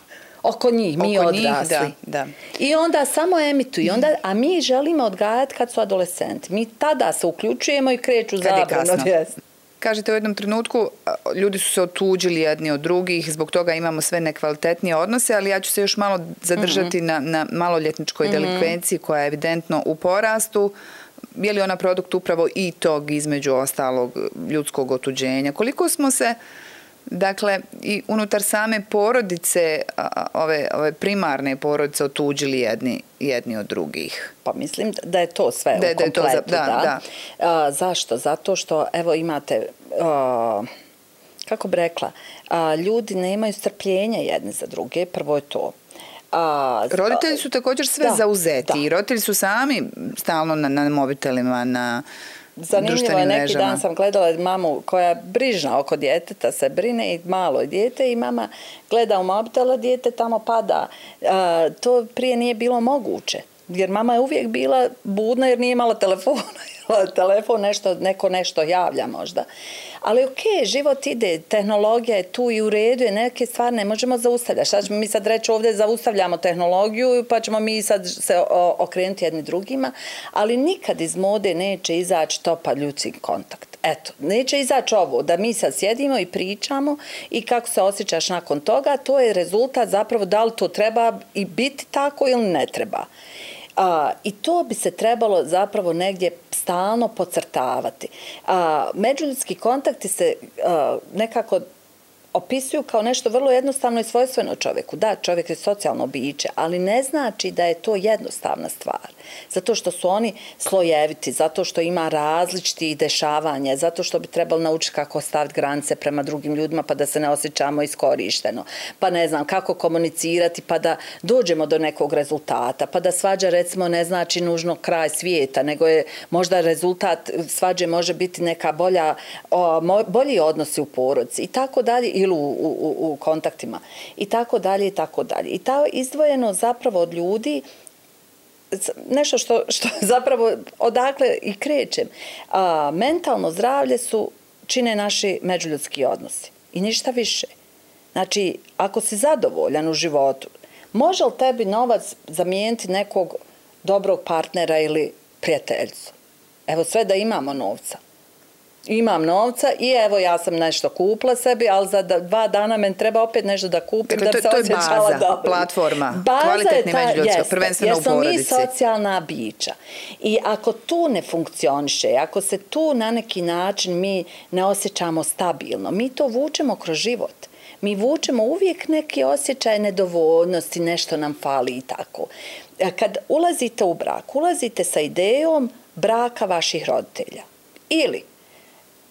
oko njih, mi oko odrasli. Njih, da, da. I onda samo emituju, onda, a mi želimo odgajati kad su adolescenti. Mi tada se uključujemo i kreću zabrano. kažete u jednom trenutku, ljudi su se otuđili jedni od drugih, zbog toga imamo sve nekvalitetnije odnose, ali ja ću se još malo zadržati mm -hmm. na, na maloljetničkoj mm -hmm. delikvenciji koja je evidentno u porastu. Je li ona produkt upravo i tog između ostalog ljudskog otuđenja? Koliko smo se Dakle, i unutar same porodice, ove, ove primarne porodice otuđili jedni, jedni od drugih. Pa mislim da je to sve da, u kompletu. Da, to, da, da. da. A, zašto? Zato što, evo imate, a, kako bi rekla, a, ljudi nemaju strpljenja jedni za druge, prvo je to. A, roditelji su također sve da, zauzeti. Da. Roditelji su sami stalno na, na mobitelima, na Zanimljivo je, neki mrežama. dan sam gledala mamu koja je brižna oko djeteta, se brine i malo je djete i mama gleda u mobitela, djete tamo pada. A, to prije nije bilo moguće. Jer mama je uvijek bila budna jer nije imala telefona. telefon nešto, neko nešto javlja možda. Ali ok, život ide, tehnologija je tu i u redu je, neke stvari ne možemo zaustavljati. Šta ćemo mi sad reći ovdje, zaustavljamo tehnologiju pa ćemo mi sad se okrenuti jedni drugima, ali nikad iz mode neće izaći topa ljudski kontakt. Eto, neće izaći ovo, da mi sad sjedimo i pričamo i kako se osjećaš nakon toga, to je rezultat zapravo da li to treba i biti tako ili ne treba. A, I to bi se trebalo zapravo negdje stalno pocrtavati. A, međuljudski kontakti se a, nekako opisuju kao nešto vrlo jednostavno i svojstveno čovjeku. Da, čovjek je socijalno biće, ali ne znači da je to jednostavna stvar. Zato što su oni slojeviti, zato što ima različiti dešavanja, zato što bi trebalo naučiti kako staviti granice prema drugim ljudima pa da se ne osjećamo iskorišteno. Pa ne znam kako komunicirati pa da dođemo do nekog rezultata. Pa da svađa recimo ne znači nužno kraj svijeta, nego je možda rezultat svađe može biti neka bolja, o, bolji odnosi u porodci i tako dalje ili u, u, u kontaktima i tako dalje i tako dalje. I ta izdvojeno zapravo od ljudi nešto što, što zapravo odakle i krećem. A, mentalno zdravlje su čine naši međuljudski odnosi i ništa više. Znači, ako si zadovoljan u životu, može li tebi novac zamijeniti nekog dobrog partnera ili prijateljcu? Evo sve da imamo novca imam novca i evo ja sam nešto kupla sebi, ali za dva dana men treba opet nešto da kupim dakle, da se osjećala dobro. To je baza, platforma, baza kvalitetni međuljudsko, prvenstveno u porodici. Jer smo mi socijalna bića. I ako tu ne funkcioniše, ako se tu na neki način mi ne osjećamo stabilno, mi to vučemo kroz život. Mi vučemo uvijek neki osjećaj nedovoljnosti, nešto nam fali i tako. Kad ulazite u brak, ulazite sa idejom braka vaših roditelja. Ili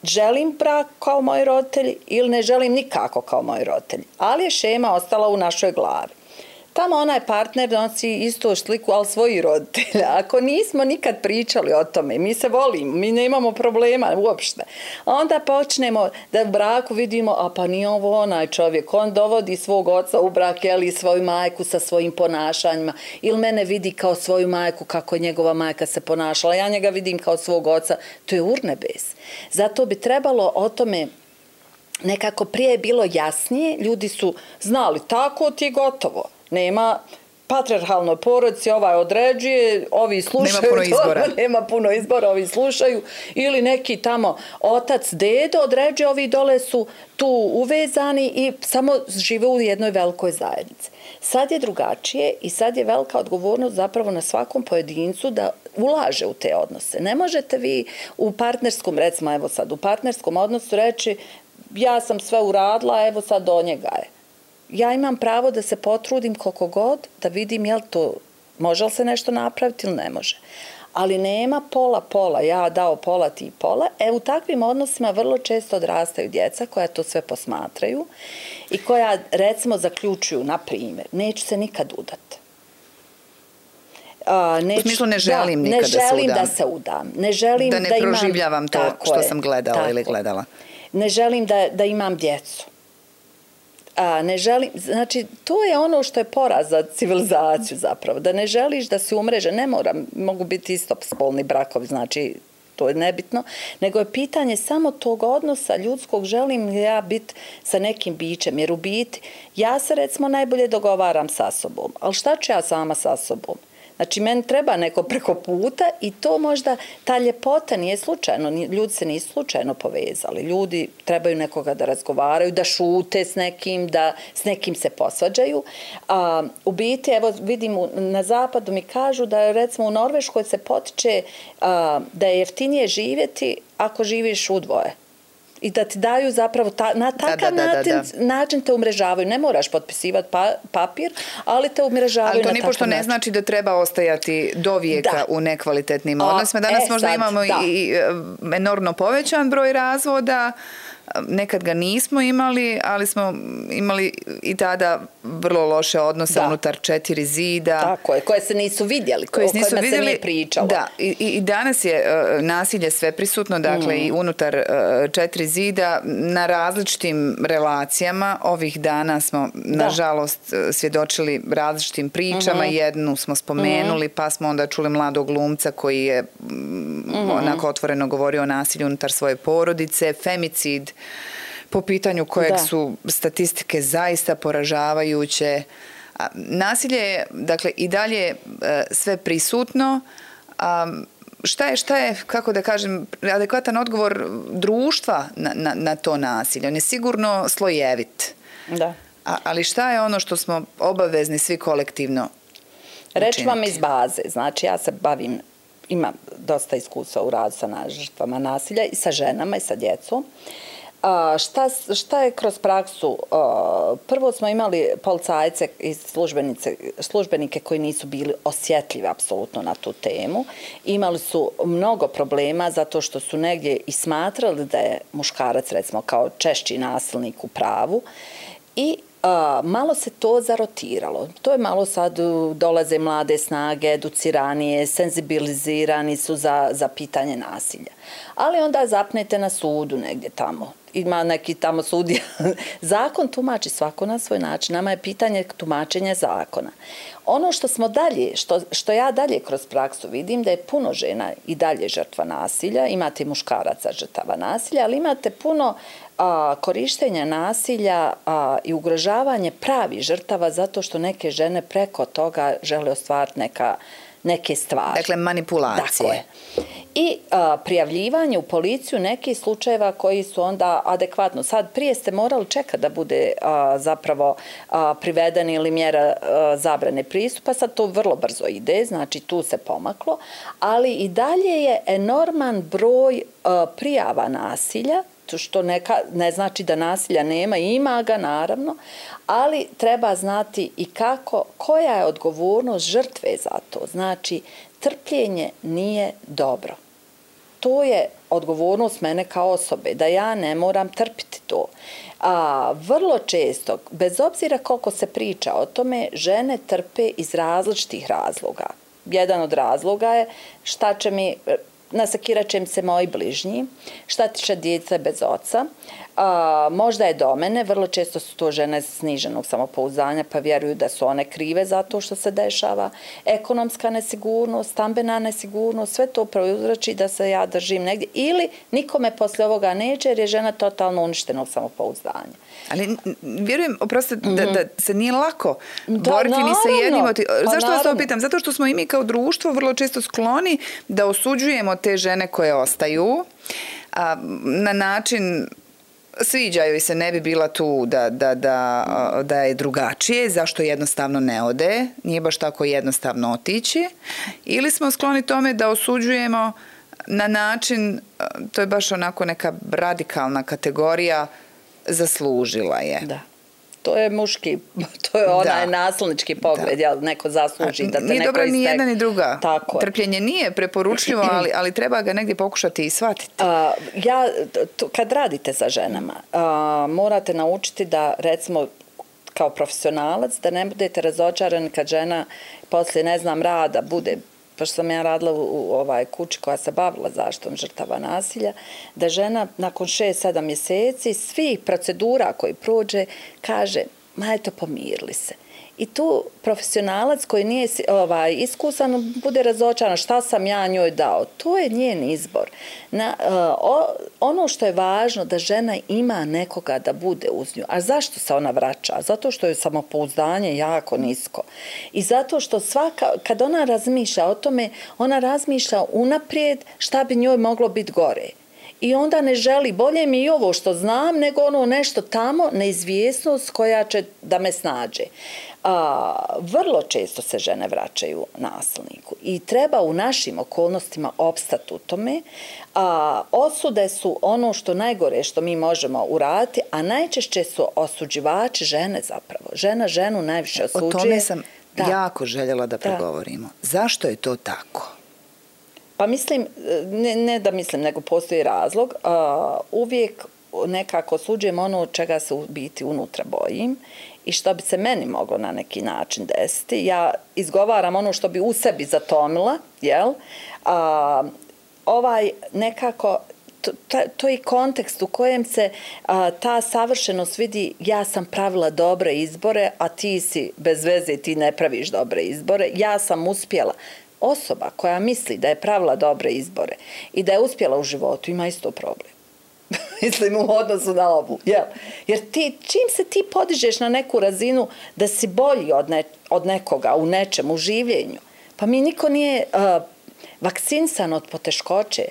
želim brak kao moji roditelji ili ne želim nikako kao moji roditelji. Ali je šema ostala u našoj glavi. Tamo onaj partner donosi istu sliku, ali svoji roditelja. Ako nismo nikad pričali o tome, mi se volimo, mi ne imamo problema uopšte. Onda počnemo da u braku vidimo, a pa nije ovo onaj čovjek, on dovodi svog oca u brak, ili svoju majku sa svojim ponašanjima, ili mene vidi kao svoju majku kako je njegova majka se ponašala, ja njega vidim kao svog oca, to je urnebes. Zato bi trebalo o tome nekako prije bilo jasnije, ljudi su znali tako ti je gotovo nema patriarhalnoj porodici, ovaj određuje, ovi slušaju. Nema puno izbora. To, nema puno izbora, ovi slušaju. Ili neki tamo otac, dedo određuje, ovi dole su tu uvezani i samo žive u jednoj velikoj zajednici. Sad je drugačije i sad je velika odgovornost zapravo na svakom pojedincu da ulaže u te odnose. Ne možete vi u partnerskom, recimo evo sad, u partnerskom odnosu reći ja sam sve uradila, evo sad do njega je ja imam pravo da se potrudim koliko god, da vidim jel to, može li se nešto napraviti ili ne može. Ali nema pola-pola, ja dao pola, ti pola. E, u takvim odnosima vrlo često odrastaju djeca koja to sve posmatraju i koja, recimo, zaključuju, na primjer, neću se nikad udati. A, neću, u smislu ne želim da, nikada ne želim da se udam. Ne želim da ne da proživljavam to što je, sam gledala ili gledala. Ne želim da, da imam djecu a, ne želim, znači to je ono što je poraz za civilizaciju zapravo, da ne želiš da se umreže, ne mora, mogu biti isto spolni brakovi, znači to je nebitno, nego je pitanje samo tog odnosa ljudskog, želim ja biti sa nekim bićem, jer u biti ja se recimo najbolje dogovaram sa sobom, ali šta ću ja sama sa sobom? Znači, men treba neko preko puta i to možda, ta ljepota nije slučajno, ljudi se nisu slučajno povezali. Ljudi trebaju nekoga da razgovaraju, da šute s nekim, da s nekim se posvađaju. A, u biti, evo vidim, na zapadu mi kažu da recimo u Norveškoj se potiče a, da je jeftinije živjeti ako živiš u dvoje i da ti daju zapravo ta, na takav da, da, način, da, da. način te umrežavaju. Ne moraš potpisivati pa, papir, ali te umrežavaju ali to na nipošto ne znači da treba ostajati do vijeka da. u nekvalitetnim odnosima. Danas e, možda sad, imamo da. i e, enormno povećan broj razvoda, nekad ga nismo imali, ali smo imali i tada vrlo loše odnose da. unutar četiri zida. Tako je, koje se nisu vidjeli, koje o nisu kojima vidjeli, se nije pričalo. Da, i, i danas je uh, nasilje sve prisutno, dakle mm. i unutar uh, četiri zida na različitim relacijama. Ovih dana smo, da. nažalost, e, svjedočili različitim pričama. Mm -hmm. Jednu smo spomenuli, mm -hmm. pa smo onda čuli mladog glumca koji je mm -hmm. onako otvoreno govorio o nasilju unutar svoje porodice. Femicid po pitanju kojeg da. su statistike zaista poražavajuće. Nasilje je, dakle, i dalje e, sve prisutno. Šta je, šta je, kako da kažem, adekvatan odgovor društva na, na, na to nasilje? On je sigurno slojevit. Da. A, ali šta je ono što smo obavezni svi kolektivno Reći vam iz baze. Znači, ja se bavim, imam dosta iskustva u radu sa žrtvama nasilja i sa ženama i sa djecom. Uh, A, šta, šta je kroz praksu? A, prvo smo imali policajce i službenice, službenike koji nisu bili osjetljivi apsolutno na tu temu. Imali su mnogo problema zato što su negdje i smatrali da je muškarac recimo kao češći nasilnik u pravu i a, malo se to zarotiralo. To je malo sad dolaze mlade snage, educiranije, senzibilizirani su za, za pitanje nasilja. Ali onda zapnete na sudu negdje tamo ima neki tamo sudija. Zakon tumači svako na svoj način. Nama je pitanje tumačenja zakona. Ono što smo dalje, što, što ja dalje kroz praksu vidim, da je puno žena i dalje žrtva nasilja, imate muškaraca žrtava nasilja, ali imate puno a, korištenja nasilja a, i ugrožavanje pravi žrtava zato što neke žene preko toga žele ostvariti neka neke stvari. Dakle, manipulacije. Dakle. I a, prijavljivanje u policiju nekih slučajeva koji su onda adekvatno. Sad, prije ste morali čekati da bude a, zapravo a, priveden ili mjera a, zabrane pristupa, sad to vrlo brzo ide, znači tu se pomaklo, ali i dalje je enorman broj a, prijava nasilja, što neka, ne znači da nasilja nema, ima ga naravno, ali treba znati i kako, koja je odgovornost žrtve za to. Znači, trpljenje nije dobro. To je odgovornost mene kao osobe, da ja ne moram trpiti to. A, vrlo često, bez obzira koliko se priča o tome, žene trpe iz različitih razloga. Jedan od razloga je šta će mi nasakirat će im se moji bližnji, šta tiče djeca bez oca. A, možda je do mene, vrlo često su to žene sniženog samopouzdanja, pa vjeruju da su one krive za to što se dešava. Ekonomska nesigurnost, stambena nesigurnost, sve to prouzrači da se ja držim negdje. Ili nikome posle ovoga neće jer je žena totalno uništenog samopouzdanja. Ali vjerujem, oprosti, mm -hmm. da, da se nije lako da, boriti naravno, ni sa jednim. Od... Pa Zašto vas to pitam? Zato što smo i mi kao društvo vrlo često skloni da osuđujemo te žene koje ostaju a, na način sviđaju se, ne bi bila tu da, da, da, da je drugačije, zašto jednostavno ne ode, nije baš tako jednostavno otići, ili smo skloni tome da osuđujemo na način, to je baš onako neka radikalna kategorija, zaslužila je. Da to je muški, to je onaj da. nasilnički pogled, jel neko zasluži da te nije neko dobro ni jedna ni druga. Tako Trpljenje nije preporučljivo, ali, ali treba ga negdje pokušati i shvatiti. A, ja, to, kad radite sa ženama, a, morate naučiti da, recimo, kao profesionalac, da ne budete razočarani kad žena poslije, ne znam, rada bude pošto sam ja radila u, u ovaj kući koja se bavila zaštom žrtava nasilja, da žena nakon 6-7 mjeseci svih procedura koji prođe kaže, ma eto, pomirili se. I tu profesionalac koji nije ovaj, iskusan bude razočaran šta sam ja njoj dao. To je njen izbor. Na, e, o, ono što je važno da žena ima nekoga da bude uz nju. A zašto se ona vraća? Zato što je samopouzdanje jako nisko. I zato što svaka, kad ona razmišlja o tome, ona razmišlja unaprijed šta bi njoj moglo biti gore i onda ne želi, bolje mi i ovo što znam, nego ono nešto tamo, neizvjesnost koja će da me snađe. A, vrlo često se žene vraćaju nasilniku i treba u našim okolnostima opstati u tome. A, osude su ono što najgore što mi možemo uraditi, a najčešće su osuđivači žene zapravo. Žena ženu najviše osuđuje. O tome sam da. jako željela da pregovorimo. Da. Zašto je to tako? Pa mislim, ne, ne da mislim, nego postoji razlog. A, uvijek nekako suđujem ono čega se u biti unutra bojim i što bi se meni moglo na neki način desiti. Ja izgovaram ono što bi u sebi zatomila, jel? A, ovaj nekako, to, to je kontekst u kojem se a, ta savršenost vidi ja sam pravila dobre izbore, a ti si bez veze i ti ne praviš dobre izbore. Ja sam uspjela osoba koja misli da je pravila dobre izbore i da je uspjela u životu ima isto problem. Mislim u odnosu na ovu. Jel? Jer ti, čim se ti podižeš na neku razinu da si bolji od, ne, od nekoga u nečem, u življenju, pa mi niko nije uh, vakcinsan od poteškoće.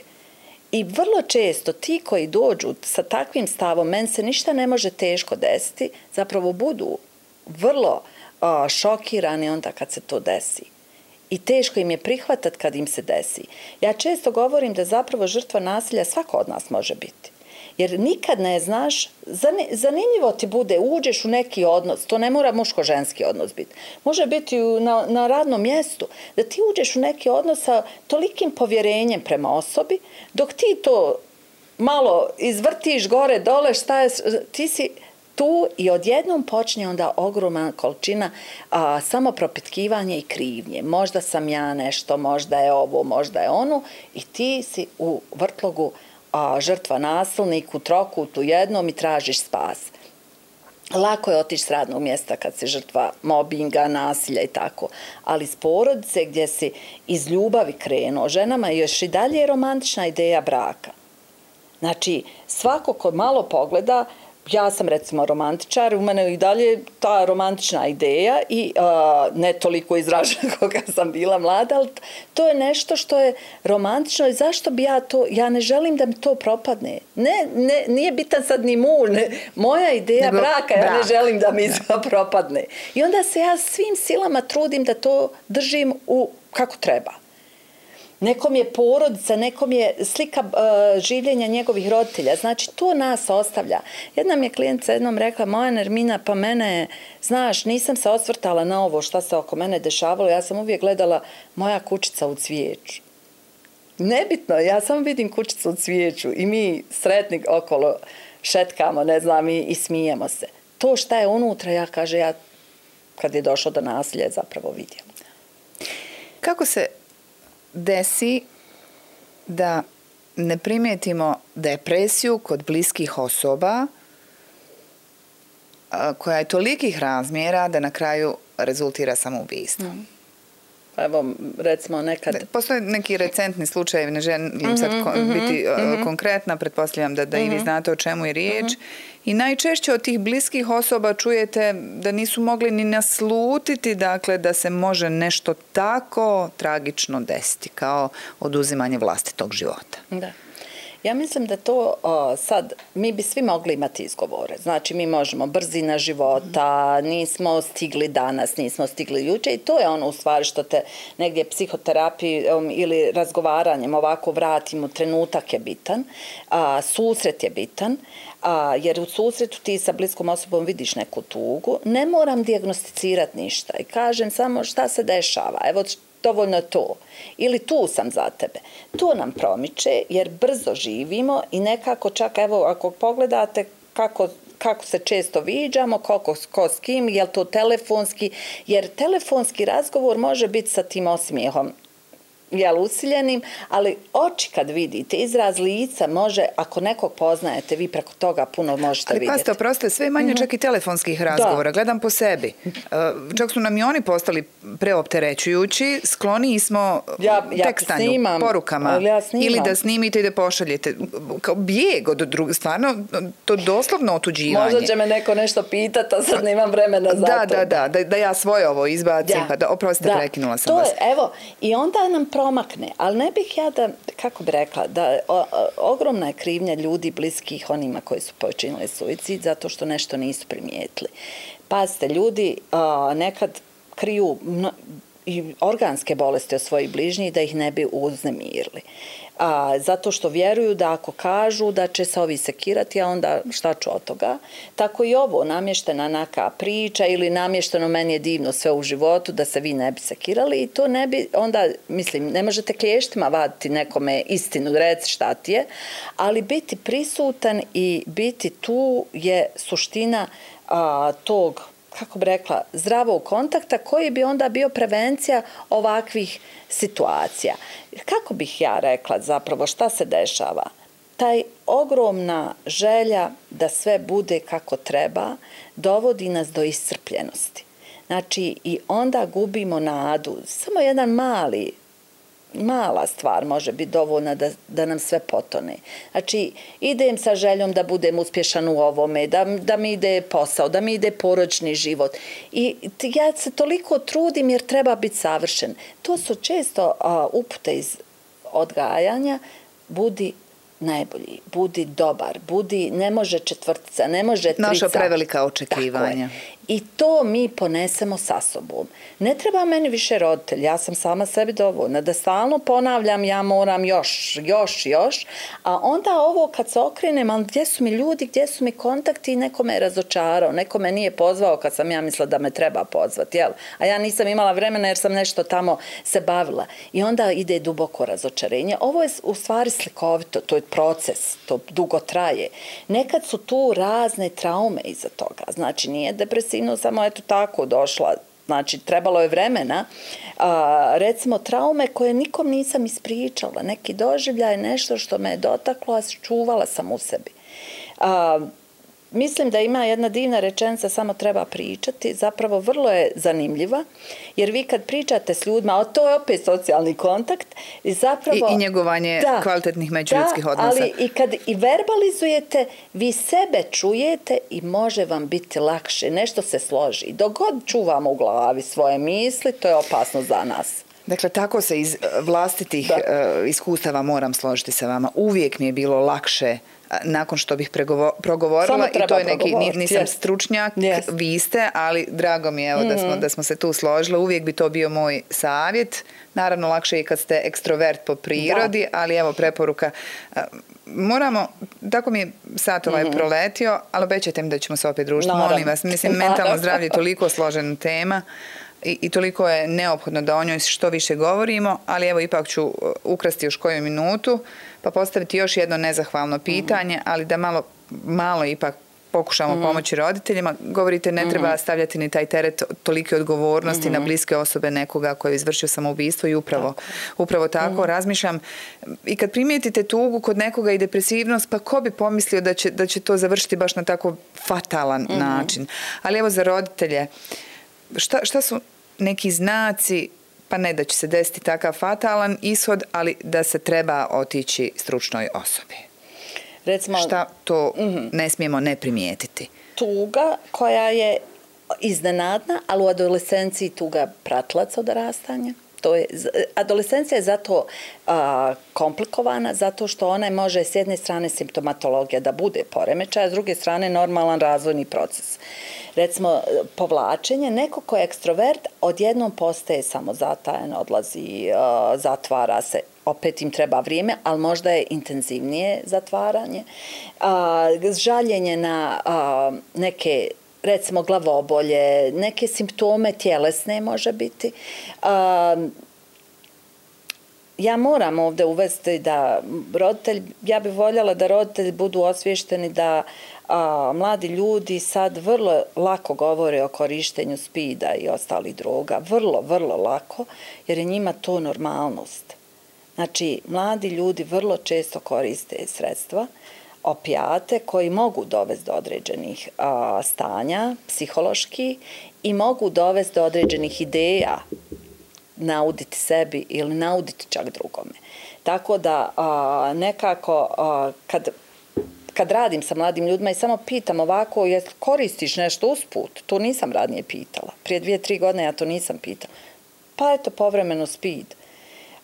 I vrlo često ti koji dođu sa takvim stavom, men se ništa ne može teško desiti, zapravo budu vrlo uh, šokirani onda kad se to desi i teško im je prihvatat kad im se desi. Ja često govorim da zapravo žrtva nasilja svako od nas može biti. Jer nikad ne znaš, zanimljivo ti bude, uđeš u neki odnos, to ne mora muško-ženski odnos biti. Može biti na, na radnom mjestu, da ti uđeš u neki odnos sa tolikim povjerenjem prema osobi, dok ti to malo izvrtiš gore, dole, šta je, ti si tu i odjednom počne onda ogromna količina a, samo propitkivanje i krivnje. Možda sam ja nešto, možda je ovo, možda je ono i ti si u vrtlogu a, žrtva nasilnik u trokutu jednom i tražiš spas. Lako je otići s radnog mjesta kad si žrtva mobinga, nasilja i tako. Ali s porodice gdje si iz ljubavi krenuo, ženama je još i dalje romantična ideja braka. Znači, svako ko malo pogleda, ja sam recimo romantičar, u mene i dalje ta romantična ideja i a, ne toliko izražena koga sam bila mlada, ali to je nešto što je romantično i zašto bi ja to, ja ne želim da mi to propadne. Ne, ne nije bitan sad ni muž, ne, moja ideja Nego, braka, brak. ja ne želim da mi ja. propadne. I onda se ja svim silama trudim da to držim u kako treba nekom je porodica, nekom je slika uh, življenja njegovih roditelja. Znači, to nas ostavlja. Jedna mi je klijentica jednom rekla, moja Nermina, pa mene, znaš, nisam se osvrtala na ovo šta se oko mene dešavalo, ja sam uvijek gledala moja kućica u cvijeću. Nebitno, ja samo vidim kućicu u cvijeću i mi sretnik okolo šetkamo, ne znam, i, i smijemo se. To šta je unutra, ja kaže, ja kad je došlo do nasilja, zapravo vidim. Kako se desi da ne primijetimo depresiju kod bliskih osoba koja je tolikih razmjera da na kraju rezultira samoubistvom. Mm evo, recimo nekad... Postoje neki recentni slučajevi, ne želim mm -hmm, sad ko mm -hmm, biti mm -hmm. konkretna, pretpostavljam da, da mm -hmm. i vi mhm. znate o čemu je riječ. Mm -hmm. I najčešće od tih bliskih osoba čujete da nisu mogli ni naslutiti, dakle, da se može nešto tako tragično desiti, kao oduzimanje vlastitog života. Da. Ja mislim da to o, sad, mi bi svi mogli imati izgovore. Znači, mi možemo brzina života, nismo stigli danas, nismo stigli juče i to je ono u stvari što te negdje psihoterapijom ili razgovaranjem ovako vratimo, trenutak je bitan, a, susret je bitan, a, jer u susretu ti sa bliskom osobom vidiš neku tugu, ne moram diagnosticirati ništa i kažem samo šta se dešava. Evo, dovoljno to. Ili tu sam za tebe. To nam promiče jer brzo živimo i nekako čak, evo, ako pogledate kako kako se često viđamo, koliko ko s kim, je to telefonski, jer telefonski razgovor može biti sa tim osmijehom jel, usiljenim, ali oči kad vidite, izraz lica može, ako nekog poznajete, vi preko toga puno možete ali, vidjeti. Ali pasite, oproste, sve manje mm -hmm. čak i telefonskih razgovora. Da. Gledam po sebi. Uh, čak su nam i oni postali preopterećujući, skloni smo ja, ja tekstanju, snimam, porukama. Ja ili da snimite i da pošaljete. Kao bijeg od drugog, stvarno, to doslovno otuđivanje. Možda će me neko nešto pitati, a sad nemam vremena za da, to. Da, da, da, da ja svoje ovo izbacim, da. pa da, oprostite, prekinula sam to vas. Je, evo, i onda nam promakne, ali ne bih ja da, kako bi rekla, da o, o, ogromna je krivnja ljudi bliskih onima koji su počinili suicid zato što nešto nisu primijetili. Pazite, ljudi o, nekad kriju i organske bolesti od svojih bližnjih da ih ne bi uznemirili. A, zato što vjeruju da ako kažu da će se ovi sekirati, a onda šta ću od toga. Tako i ovo, namještena neka priča ili namješteno meni je divno sve u životu da se vi ne bi sekirali i to ne bi, onda, mislim, ne možete klještima vaditi nekome istinu, reci šta ti je, ali biti prisutan i biti tu je suština a, tog kako bi rekla, zdravog kontakta koji bi onda bio prevencija ovakvih situacija. Kako bih ja rekla zapravo šta se dešava? Taj ogromna želja da sve bude kako treba dovodi nas do iscrpljenosti. Znači, i onda gubimo nadu. Samo jedan mali mala stvar može biti dovoljna da, da nam sve potone. Znači, idem sa željom da budem uspješan u ovome, da, da mi ide posao, da mi ide poročni život. I ja se toliko trudim jer treba biti savršen. To su često a, upute iz odgajanja, budi najbolji, budi dobar, budi, ne može četvrtica, ne može trica. Naša prevelika očekivanja. I to mi ponesemo sa sobom. Ne treba meni više roditelj, ja sam sama sebi dovoljna. Da stalno ponavljam, ja moram još, još, još. A onda ovo kad se okrenem, ali gdje su mi ljudi, gdje su mi kontakti, neko me je razočarao, neko me nije pozvao kad sam ja mislila da me treba pozvati, jel? A ja nisam imala vremena jer sam nešto tamo se bavila. I onda ide duboko razočarenje. Ovo je u stvari slikovito, to je proces, to dugo traje. Nekad su tu razne traume iza toga. Znači, nije depresija sinu samo eto tako došla. Znači trebalo je vremena. A, recimo traume koje nikom nisam ispričala. Neki doživljaj nešto što me je dotaklo a čuvala sam u sebi. A, Mislim da ima jedna divna rečenica, samo treba pričati, zapravo vrlo je zanimljiva, jer vi kad pričate s ljudima, a to je opet socijalni kontakt, i zapravo... I, i njegovanje da, kvalitetnih međuljudskih odnosa. ali i kad i verbalizujete, vi sebe čujete i može vam biti lakše, nešto se složi. Dok god čuvamo u glavi svoje misli, to je opasno za nas. Dakle, tako se iz vlastitih da. uh, iskustava moram složiti sa vama. Uvijek mi je bilo lakše uh, nakon što bih progovorila i to je neki, nisam yes. stručnjak, yes. vi ste, ali drago mi je evo, mm. da, smo, mm. da smo se tu složile. Uvijek bi to bio moj savjet. Naravno, lakše je kad ste ekstrovert po prirodi, da. ali evo preporuka. Moramo, tako mi je sat ovaj mm -hmm. proletio, ali obećajte mi da ćemo se opet družiti. Naravno. Molim vas, mislim, mentalno zdravlje je toliko složena tema i, i toliko je neophodno da o njoj što više govorimo, ali evo ipak ću uh, ukrasti još koju minutu pa postaviti još jedno nezahvalno pitanje, ali da malo, malo ipak pokušamo mm. pomoći roditeljima. Govorite, ne treba mm. stavljati ni taj teret tolike odgovornosti mm. na bliske osobe nekoga koji je izvršio samoubistvo i upravo tako, upravo tako razmišljam. I kad primijetite tugu kod nekoga i depresivnost, pa ko bi pomislio da će, da će to završiti baš na tako fatalan način. Ali evo za roditelje, šta, šta su neki znaci pa ne da će se desiti takav fatalan ishod, ali da se treba otići stručnoj osobi. Recimo, Šta to mm -hmm. ne smijemo ne primijetiti? Tuga koja je iznenadna, ali u adolescenciji tuga pratlac od rastanja. To je, adolescencija je zato a, komplikovana, zato što ona može s jedne strane simptomatologija da bude poremećaj, a s druge strane normalan razvojni proces recimo povlačenje, neko ko je ekstrovert odjednom postaje samozatajan, odlazi, e, zatvara se, opet im treba vrijeme, ali možda je intenzivnije zatvaranje. E, žaljenje na e, neke recimo glavobolje, neke simptome tjelesne može biti. Ja moram ovde uvesti da roditelj, ja bih voljela da roditelji budu osvješteni da a, mladi ljudi sad vrlo lako govore o korištenju spida i ostalih droga. Vrlo, vrlo lako, jer je njima to normalnost. Znači, mladi ljudi vrlo često koriste sredstva, opijate koji mogu dovesti do određenih a, stanja psihološki i mogu dovesti do određenih ideja nauditi sebi ili nauditi čak drugome. Tako da a, nekako a, kad kad radim sa mladim ljudima i samo pitam ovako, jel koristiš nešto usput? To nisam radnije pitala. Prije dvije, tri godine ja to nisam pitala. Pa eto, povremeno speed.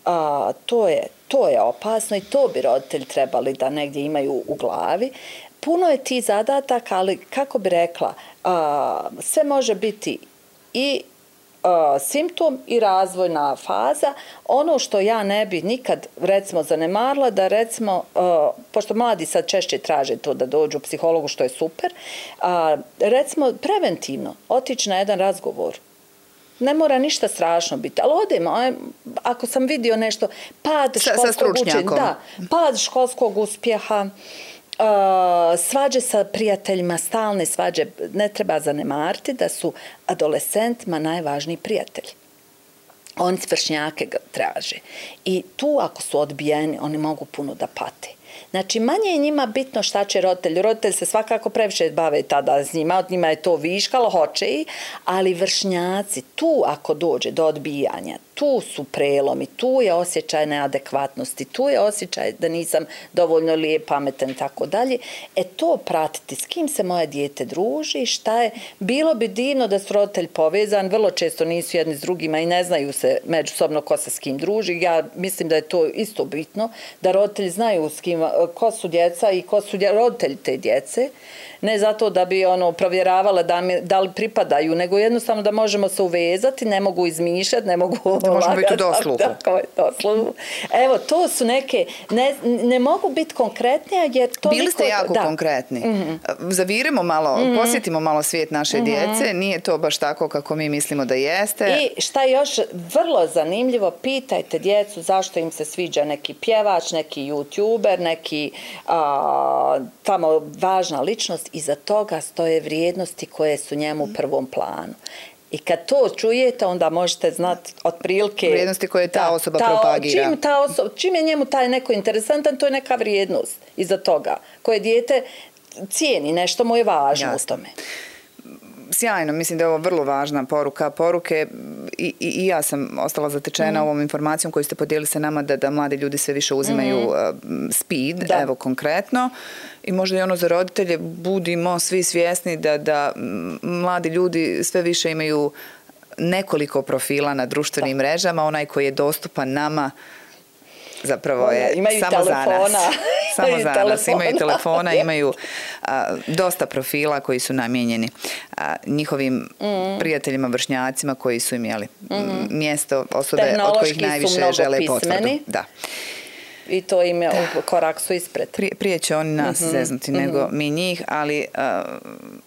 A, to, je, to je opasno i to bi roditelji trebali da negdje imaju u glavi. Puno je ti zadatak, ali kako bi rekla, a, sve može biti i simptom i razvojna faza. Ono što ja ne bi nikad recimo zanemarila da recimo, pošto mladi sad češće traže to da dođu u psihologu što je super, recimo preventivno otići na jedan razgovor. Ne mora ništa strašno biti, ali odemo, ako sam vidio nešto, pad školskog učenja, da, pad školskog uspjeha, Eh, svađe sa prijateljima, stalne svađe, ne treba zanemariti da su adolescentima najvažniji prijatelji. Oni svršnjake ga traže. I tu ako su odbijeni, oni mogu puno da pate. Znači, manje je njima bitno šta će roditelj. Roditelj se svakako previše bave tada s njima, od njima je to viškalo, hoće i, ali vršnjaci, tu ako dođe do odbijanja, tu su prelomi, tu je osjećaj neadekvatnosti, tu je osjećaj da nisam dovoljno lijep, pametan i tako dalje. E to pratiti, s kim se moje dijete druži, šta je, bilo bi divno da su roditelj povezan, vrlo često nisu jedni s drugima i ne znaju se međusobno ko se s kim druži. Ja mislim da je to isto bitno, da roditelji znaju s kim, ko su djeca i ko su roditelji te djece ne zato da bi ono provjeravala da, mi, da li pripadaju, nego jednostavno da možemo se uvezati, ne mogu izmišljati, ne mogu da možemo biti u dosluhu. Tako je, dosluhu. Evo, to su neke, ne, ne mogu biti konkretnije, jer to... Bili ste jako da. konkretni. Mm -hmm. Zavirimo malo, mm -hmm. posjetimo malo svijet naše mm -hmm. djece, nije to baš tako kako mi mislimo da jeste. I šta još vrlo zanimljivo, pitajte djecu zašto im se sviđa neki pjevač, neki youtuber, neki a, tamo važna ličnost iza toga stoje vrijednosti koje su njemu u prvom planu. I kad to čujete, onda možete znati otprilike... Vrijednosti koje ta osoba ta, propagira. Čim, ta osoba, čim je njemu taj neko interesantan, to je neka vrijednost iza toga. Koje dijete cijeni, nešto mu je važno Jasne. u tome sjajno, mislim da je ovo vrlo važna poruka. Poruke, i, i, i ja sam ostala zatečena mm. ovom informacijom koju ste podijeli sa nama da, da mladi ljudi sve više uzimaju mm. uh, speed, da. evo konkretno. I možda i ono za roditelje, budimo svi svjesni da, da mladi ljudi sve više imaju nekoliko profila na društvenim da. mrežama, onaj koji je dostupan nama, zapravo je imaju samo telefona. za nas. Samo za nas. Imaju telefona, imaju a, dosta profila koji su namijenjeni a, njihovim mm. prijateljima, vršnjacima koji su imali mm. mjesto osobe od kojih najviše žele potvrdu. Da. I to im je u korak su ispred. Prije, prije će oni nas mm -hmm. zeznuti nego mm -hmm. mi njih, ali uh,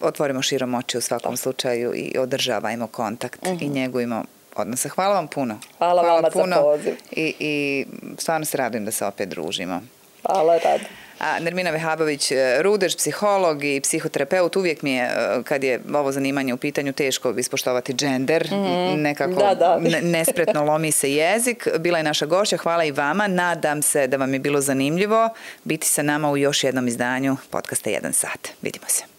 otvorimo širom oči u svakom da. slučaju i održavajmo kontakt mm -hmm. i njegujemo odnosa. Hvala vam puno. Hvala, Hvala vama puno. za poziv. I, I stvarno se radim da se opet družimo. Hvala, rad. A, Nermina Vehabović, e, rudež, psiholog i psihoterapeut, uvijek mi je, e, kad je ovo zanimanje u pitanju, teško ispoštovati džender, mm -hmm. nekako da, da. nespretno lomi se jezik. Bila je naša gošća, hvala i vama. Nadam se da vam je bilo zanimljivo biti sa nama u još jednom izdanju podcasta 1 sat. Vidimo se.